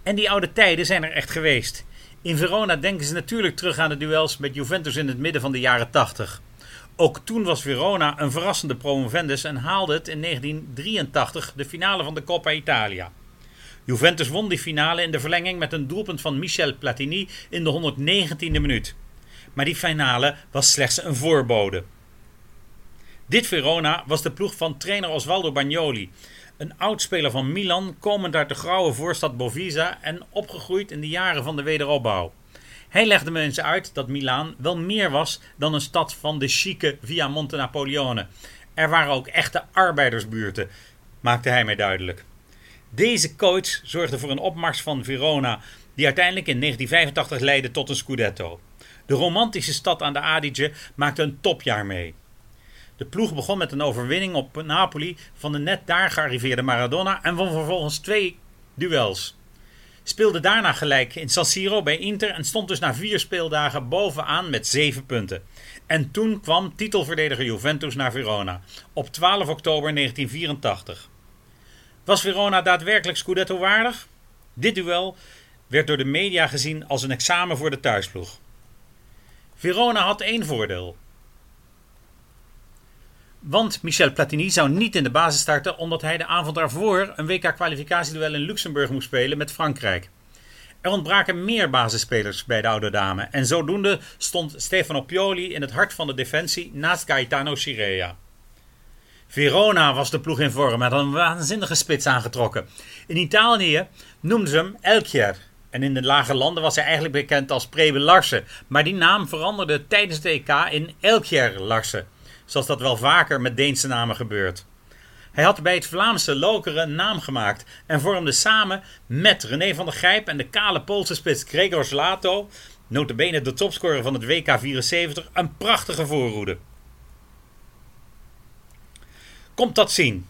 En die oude tijden zijn er echt geweest. In Verona denken ze natuurlijk terug aan de duels met Juventus in het midden van de jaren 80. Ook toen was Verona een verrassende promovendus en haalde het in 1983 de finale van de Coppa Italia. Juventus won die finale in de verlenging met een doelpunt van Michel Platini in de 119e minuut. Maar die finale was slechts een voorbode. Dit Verona was de ploeg van trainer Osvaldo Bagnoli. Een oud-speler van Milan, komend uit de grauwe voorstad Bovisa en opgegroeid in de jaren van de wederopbouw. Hij legde me eens uit dat Milaan wel meer was dan een stad van de chique Via Monte Napoleone. Er waren ook echte arbeidersbuurten, maakte hij mij duidelijk. Deze coach zorgde voor een opmars van Verona, die uiteindelijk in 1985 leidde tot een Scudetto. De romantische stad aan de Adige maakte een topjaar mee. De ploeg begon met een overwinning op Napoli van de net daar gearriveerde Maradona en won vervolgens twee duels. Speelde daarna gelijk in San Siro bij Inter en stond dus na vier speeldagen bovenaan met zeven punten. En toen kwam titelverdediger Juventus naar Verona op 12 oktober 1984. Was Verona daadwerkelijk Scudetto waardig? Dit duel werd door de media gezien als een examen voor de thuisploeg. Verona had één voordeel. Want Michel Platini zou niet in de basis starten omdat hij de avond daarvoor een WK-kwalificatieduel in Luxemburg moest spelen met Frankrijk. Er ontbraken meer basisspelers bij de oude dame en zodoende stond Stefano Pioli in het hart van de defensie naast Gaetano Chirea. Verona was de ploeg in vorm had een waanzinnige spits aangetrokken. In Italië noemden ze hem Elchier. En in de lage landen was hij eigenlijk bekend als Prebe Larsen. Maar die naam veranderde tijdens de EK in Elchier Larsen. Zoals dat wel vaker met Deense namen gebeurt. Hij had bij het Vlaamse Lokeren een naam gemaakt en vormde samen met René van der Gijp en de kale Poolse spits Gregor Zlato, notabene de topscorer van het WK 74, een prachtige voorhoede. Komt dat zien.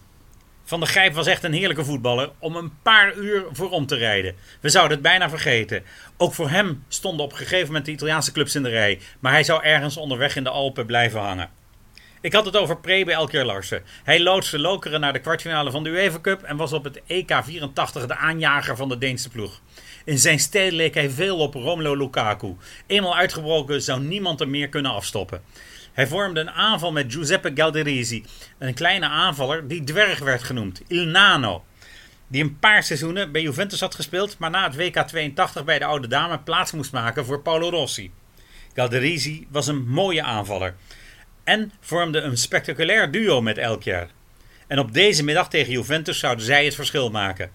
Van der Gijp was echt een heerlijke voetballer om een paar uur voorom te rijden. We zouden het bijna vergeten. Ook voor hem stonden op een gegeven moment de Italiaanse clubs in de rij, maar hij zou ergens onderweg in de Alpen blijven hangen. Ik had het over Prebe Elkeer Larsen. Hij loodste Lokeren naar de kwartfinale van de UEFA Cup en was op het EK 84 de aanjager van de Deense ploeg. In zijn stijl leek hij veel op Romelu Lukaku. Eenmaal uitgebroken zou niemand hem meer kunnen afstoppen. Hij vormde een aanval met Giuseppe Galderisi, een kleine aanvaller die dwerg werd genoemd, Il Nano. Die een paar seizoenen bij Juventus had gespeeld, maar na het WK 82 bij de oude dame plaats moest maken voor Paolo Rossi. Galderisi was een mooie aanvaller en vormde een spectaculair duo met Elkjaar. En op deze middag tegen Juventus zouden zij het verschil maken.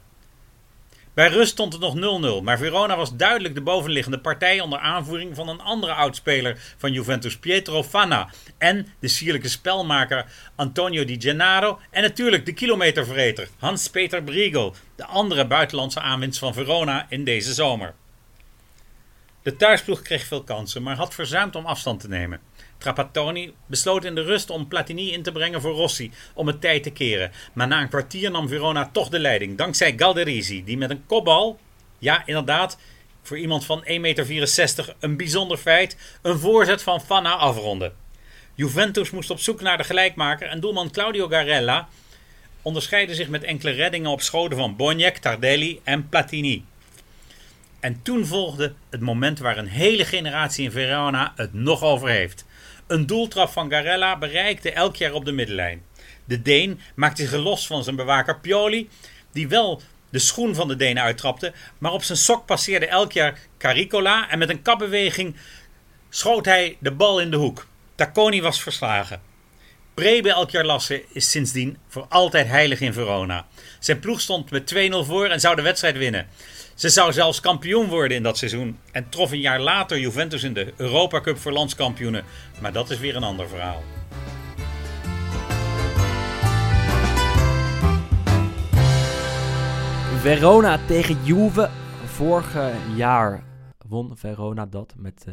Bij rust stond het nog 0-0, maar Verona was duidelijk de bovenliggende partij onder aanvoering van een andere oudspeler van Juventus, Pietro Fanna, en de sierlijke spelmaker Antonio Di Gennaro en natuurlijk de kilometervreter Hans-Peter Brigo, de andere buitenlandse aanwinst van Verona in deze zomer. De thuisploeg kreeg veel kansen, maar had verzuimd om afstand te nemen. Trapattoni besloot in de rust om Platini in te brengen voor Rossi om het tijd te keren. Maar na een kwartier nam Verona toch de leiding, dankzij Galderisi, die met een kopbal, ja inderdaad, voor iemand van 1,64 meter een bijzonder feit, een voorzet van Fanna afronde. Juventus moest op zoek naar de gelijkmaker en doelman Claudio Garella onderscheidde zich met enkele reddingen op schoten van Boniek, Tardelli en Platini. En toen volgde het moment waar een hele generatie in Verona het nog over heeft. Een doeltrap van Garella bereikte elk jaar op de middenlijn. De Deen maakte zich los van zijn bewaker Pioli, die wel de schoen van de Deen uittrapte, maar op zijn sok passeerde elk jaar Caricola en met een kapbeweging schoot hij de bal in de hoek. Tacconi was verslagen. Prebe Elkjaar Lasse is sindsdien voor altijd heilig in Verona. Zijn ploeg stond met 2-0 voor en zou de wedstrijd winnen. Ze zou zelfs kampioen worden in dat seizoen en trof een jaar later Juventus in de Europa Cup voor landskampioenen. Maar dat is weer een ander verhaal. Verona tegen Juve. Vorig jaar won Verona dat met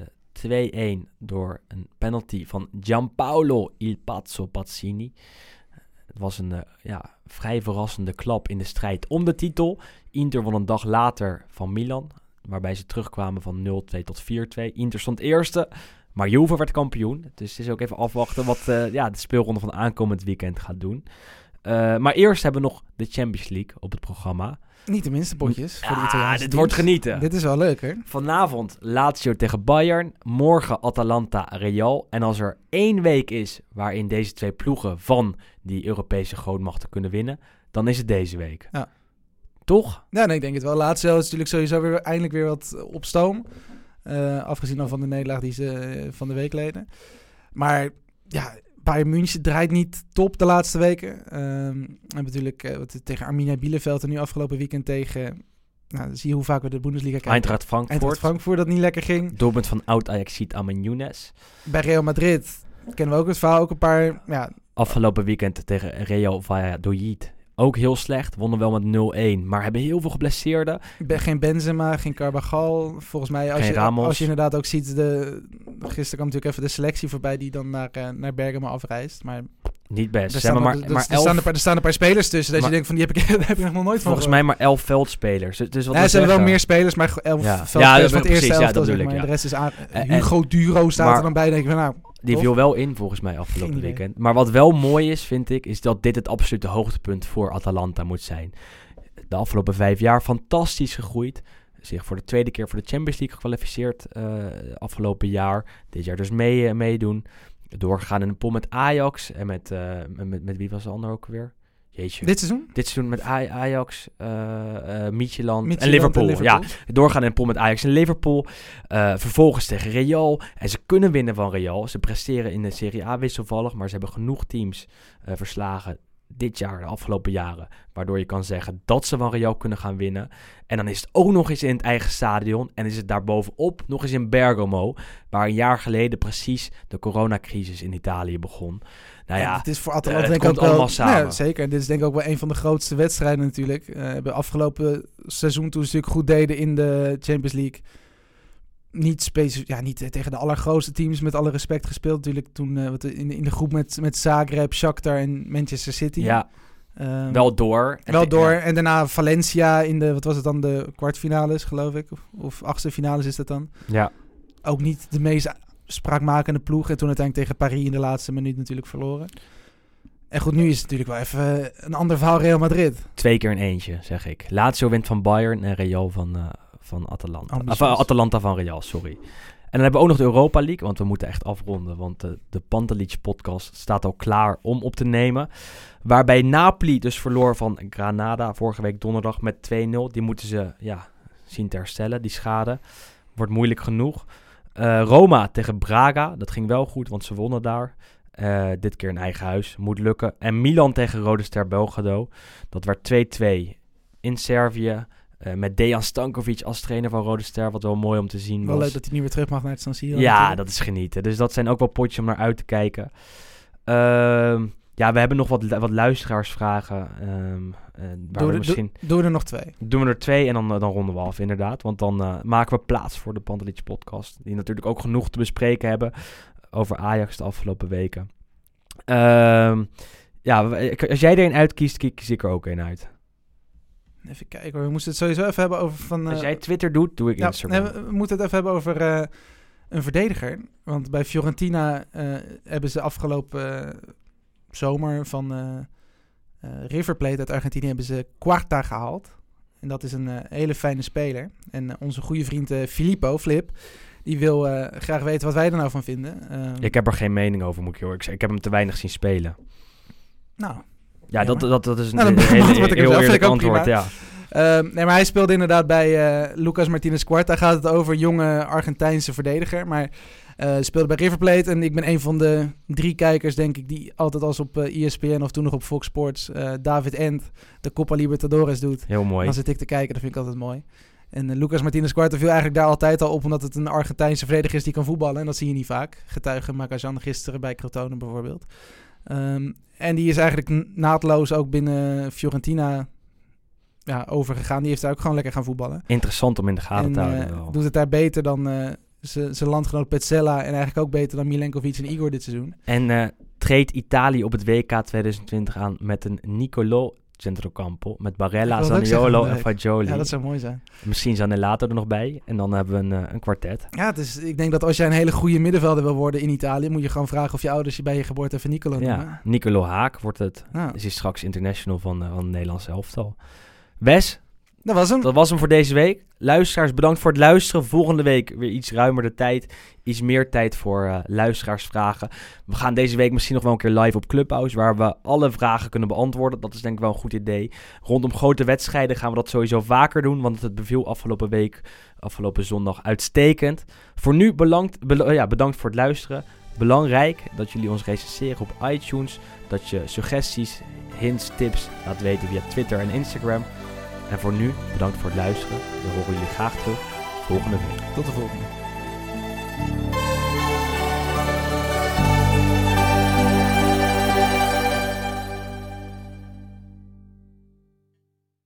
eh, 2-1 door een penalty van Gianpaolo Il Pazzo Pazzini. Het was een eh, ja, vrij verrassende klap in de strijd om de titel. Inter won een dag later van Milan, waarbij ze terugkwamen van 0-2 tot 4-2. Inter stond eerste, maar Juve werd kampioen. Dus het is ook even afwachten wat eh, ja, de speelronde van aankomend weekend gaat doen. Uh, maar eerst hebben we nog de Champions League op het programma. Niet de minste potjes voor de Ah, dit teams. wordt genieten. Dit is wel leuk, hè? Vanavond Lazio tegen Bayern. Morgen Atalanta Real. En als er één week is waarin deze twee ploegen van die Europese grootmachten kunnen winnen, dan is het deze week. Ja. Toch? Ja, nee, ik denk het wel. Laatste is natuurlijk sowieso weer eindelijk weer wat op stoom. Eh, afgezien dan van de nederlaag die ze eh, van de week leden. Maar ja, Bayern München draait niet top de laatste weken. Ehm en natuurlijk eh, wat tegen Arminia Bielefeld en nu afgelopen weekend tegen... Nou, dan zie je hoe vaak we de Bundesliga kijken. Eintracht Frankfurt. Eintracht Frankfurt dat niet lekker ging. Doelpunt van oud Ajaxiet Amin Younes. Bij Real Madrid kennen we ook het verhaal. Ook een paar... Ja, Afgelopen weekend tegen Real Valladolid. Ook heel slecht. Wonnen wel met 0-1. Maar hebben heel veel geblesseerden. geen Benzema, geen Carvajal. Volgens mij, als, Geen je, Ramos. als je inderdaad ook ziet... De, gisteren kwam natuurlijk even de selectie voorbij... die dan naar, eh, naar Bergamo afreist. Maar Niet best. er staan, er, maar, maar staan, elf, een paar, er staan een paar spelers tussen. Dat Maar- je denkt van, die heb ik, daar heb ik nog nooit van volgens mij maar elf veldspelers. Dus, wat Ja, ze hebben wel meer spelers, maar elf Ja. veldspelers Ja, dat van is het eerste precies, ja, zeg maar. De rest is aan... En- Hugo Duro staat er dan bij. denk ik van, nou... Die viel wel in volgens mij afgelopen weekend. Maar wat wel mooi is, vind ik, is dat dit het absolute hoogtepunt voor Atalanta moet zijn. De afgelopen vijf jaar fantastisch gegroeid. Zich voor de tweede keer voor de Champions League gekwalificeerd eh, afgelopen jaar. Dit jaar dus mee, eh, meedoen. Doorgegaan in een pool met Ajax. En met, eh, met, met, wie was de ander ook weer? Jeetje. Dit seizoen? Dit seizoen met Aj- Ajax, eh eh Midtjylland en Midtjylland Liverpool. en Ja, doorgaan in een pool met Ajax en Liverpool. Vervolgens tegen Real. En ze kunnen winnen van Real. Ze presteren in de Serie A wisselvallig. Maar ze hebben genoeg teams verslagen dit jaar, de afgelopen jaren. Waardoor je kan zeggen dat ze van Real kunnen gaan winnen. En dan is het ook nog eens in het eigen stadion. En is het daarbovenop nog eens in Bergamo. Waar een jaar geleden precies de coronacrisis in Italië begon. Nou ja, het is voor eh, Atalanta het denk ik komt ook wel... allemaal samen. Ja, zeker. En dit is denk ik ook wel een van de grootste wedstrijden natuurlijk. Eh hebben afgelopen seizoen toen ze natuurlijk goed deden in de Champions League... Niet, specif- ja, niet eh, tegen de allergrootste teams, met alle respect gespeeld. Natuurlijk toen eh, wat in, de- in de groep met, met Zagreb, Shakhtar en Manchester City. ja, Ehm, wel door. En wel door. ja. En daarna Valencia in de, wat was het dan, de kwartfinales geloof ik. Of, of achtste finales is dat dan. ja. Ook niet de meest spraakmakende ploeg. En toen uiteindelijk tegen Paris in de laatste minuut natuurlijk verloren. En goed, nu is het natuurlijk wel even eh, een ander verhaal Real Madrid. Twee keer een eentje, zeg ik. Lazio wint van Bayern en Real van, van Atalanta. Of, eh, Atalanta van Real, sorry. En dan hebben we ook nog de Europa League, want we moeten echt afronden. Want de, de Pantelic podcast staat al klaar om op te nemen. Waarbij Napoli dus verloor van Granada vorige week donderdag met 2-0. Die moeten ze ja, zien te herstellen, die schade. Wordt moeilijk genoeg. Eh, Roma tegen Braga, dat ging wel goed, want ze wonnen daar. Eh, dit keer in eigen huis, moet lukken. En Milan tegen Rode Ster Belgrado. Dat werd 2-2 in Servië. Eh, met Dejan Stankovic als trainer van Rode Ster. Wat wel mooi om te zien Wel was. leuk dat hij nu weer terug mag naar het San Siro. Ja, natuurlijk. dat is genieten. Dus dat zijn ook wel potjes om naar uit te kijken. Ehm, ja, we hebben nog wat, wat luisteraarsvragen. ehm, eh, waar Doe we er- misschien... Er nog twee. Doen we er twee en dan, eh, dan ronden we af, inderdaad. Want dan maken we plaats voor de Pantelich podcast. Die natuurlijk ook genoeg te bespreken hebben over Ajax de afgelopen weken. Ehm, ja, als jij er een uitkiest, kies kies ik er ook een uit. Even kijken hoor. We moesten het sowieso even hebben over van... Als eh, jij Twitter doet, doe ik Ja, Instagram. nee, we, we moeten het even hebben over eh, een verdediger. Want bij Fiorentina eh, hebben ze afgelopen zomer van River Plate uit Argentinië hebben ze Quarta gehaald. En dat is een hele fijne speler. En onze goede vriend Filippo, Flip, die wil graag weten wat wij er nou van vinden. Ehm, Ik heb er geen mening over, moet ik horen. Ik, ik heb hem te weinig zien spelen. Nou, Ja, dat, dat, dat is een Nou, hele, hem heel eerlijk antwoord. prima. Ja. Ehm, nee, maar hij speelde inderdaad bij eh, Lucas Martinez Quarta. Gaat het over jonge Argentijnse verdediger. Maar eh speelde bij River Plate. En ik ben een van de drie kijkers, denk ik, die altijd als op eh, ESPN of toen nog op Fox Sports David End de Copa Libertadores doet. Heel mooi. Dan zit ik te kijken, dat vind ik altijd mooi. En Lucas Martinez Quarta viel eigenlijk daar altijd al op, omdat het een Argentijnse verdediger is die kan voetballen. En dat zie je niet vaak. Getuige Magajan gisteren bij Crotone bijvoorbeeld. Ehm, en die is eigenlijk naadloos ook binnen Fiorentina ja, overgegaan. Die heeft daar ook gewoon lekker gaan voetballen. Interessant om in de gaten en te eh, houden. wel. doet het daar beter dan eh, zijn landgenoot Petzella. En eigenlijk ook beter dan Milenkovic en Igor dit seizoen. En eh, treedt Italië op het WK 2020 aan met een Nicolo Centrocampo. Met Barella, Zaniolo en Fagioli. Ja, dat zou mooi zijn. Misschien Zanelato er nog bij. En dan hebben we een, eh, een kwartet. Ja, het is, ik denk dat als jij een hele goede middenvelder wil worden in Italië... moet je gewoon vragen of je ouders je bij je geboorte even Nicolo noemen. Ja, Nicolo Haak wordt het. Ja. Is hij straks international van, eh, van het Nederlandse elftal. Wes, Dat was hem. dat was hem voor deze week. Luisteraars, bedankt voor het luisteren. Volgende week weer iets ruimer de tijd. Iets meer tijd voor eh, luisteraarsvragen. We gaan deze week misschien nog wel een keer live op Clubhouse... waar we alle vragen kunnen beantwoorden. Dat is denk ik wel een goed idee. Rondom grote wedstrijden gaan we dat sowieso vaker doen... want het beviel afgelopen week, afgelopen zondag, uitstekend. Voor nu belangt, bel- ja, bedankt voor het luisteren. Belangrijk dat jullie ons recenseren op iTunes. Dat je suggesties, hints, tips laat weten via Twitter en Instagram. En voor nu, bedankt voor het luisteren. We horen jullie graag terug volgende week. Tot de volgende.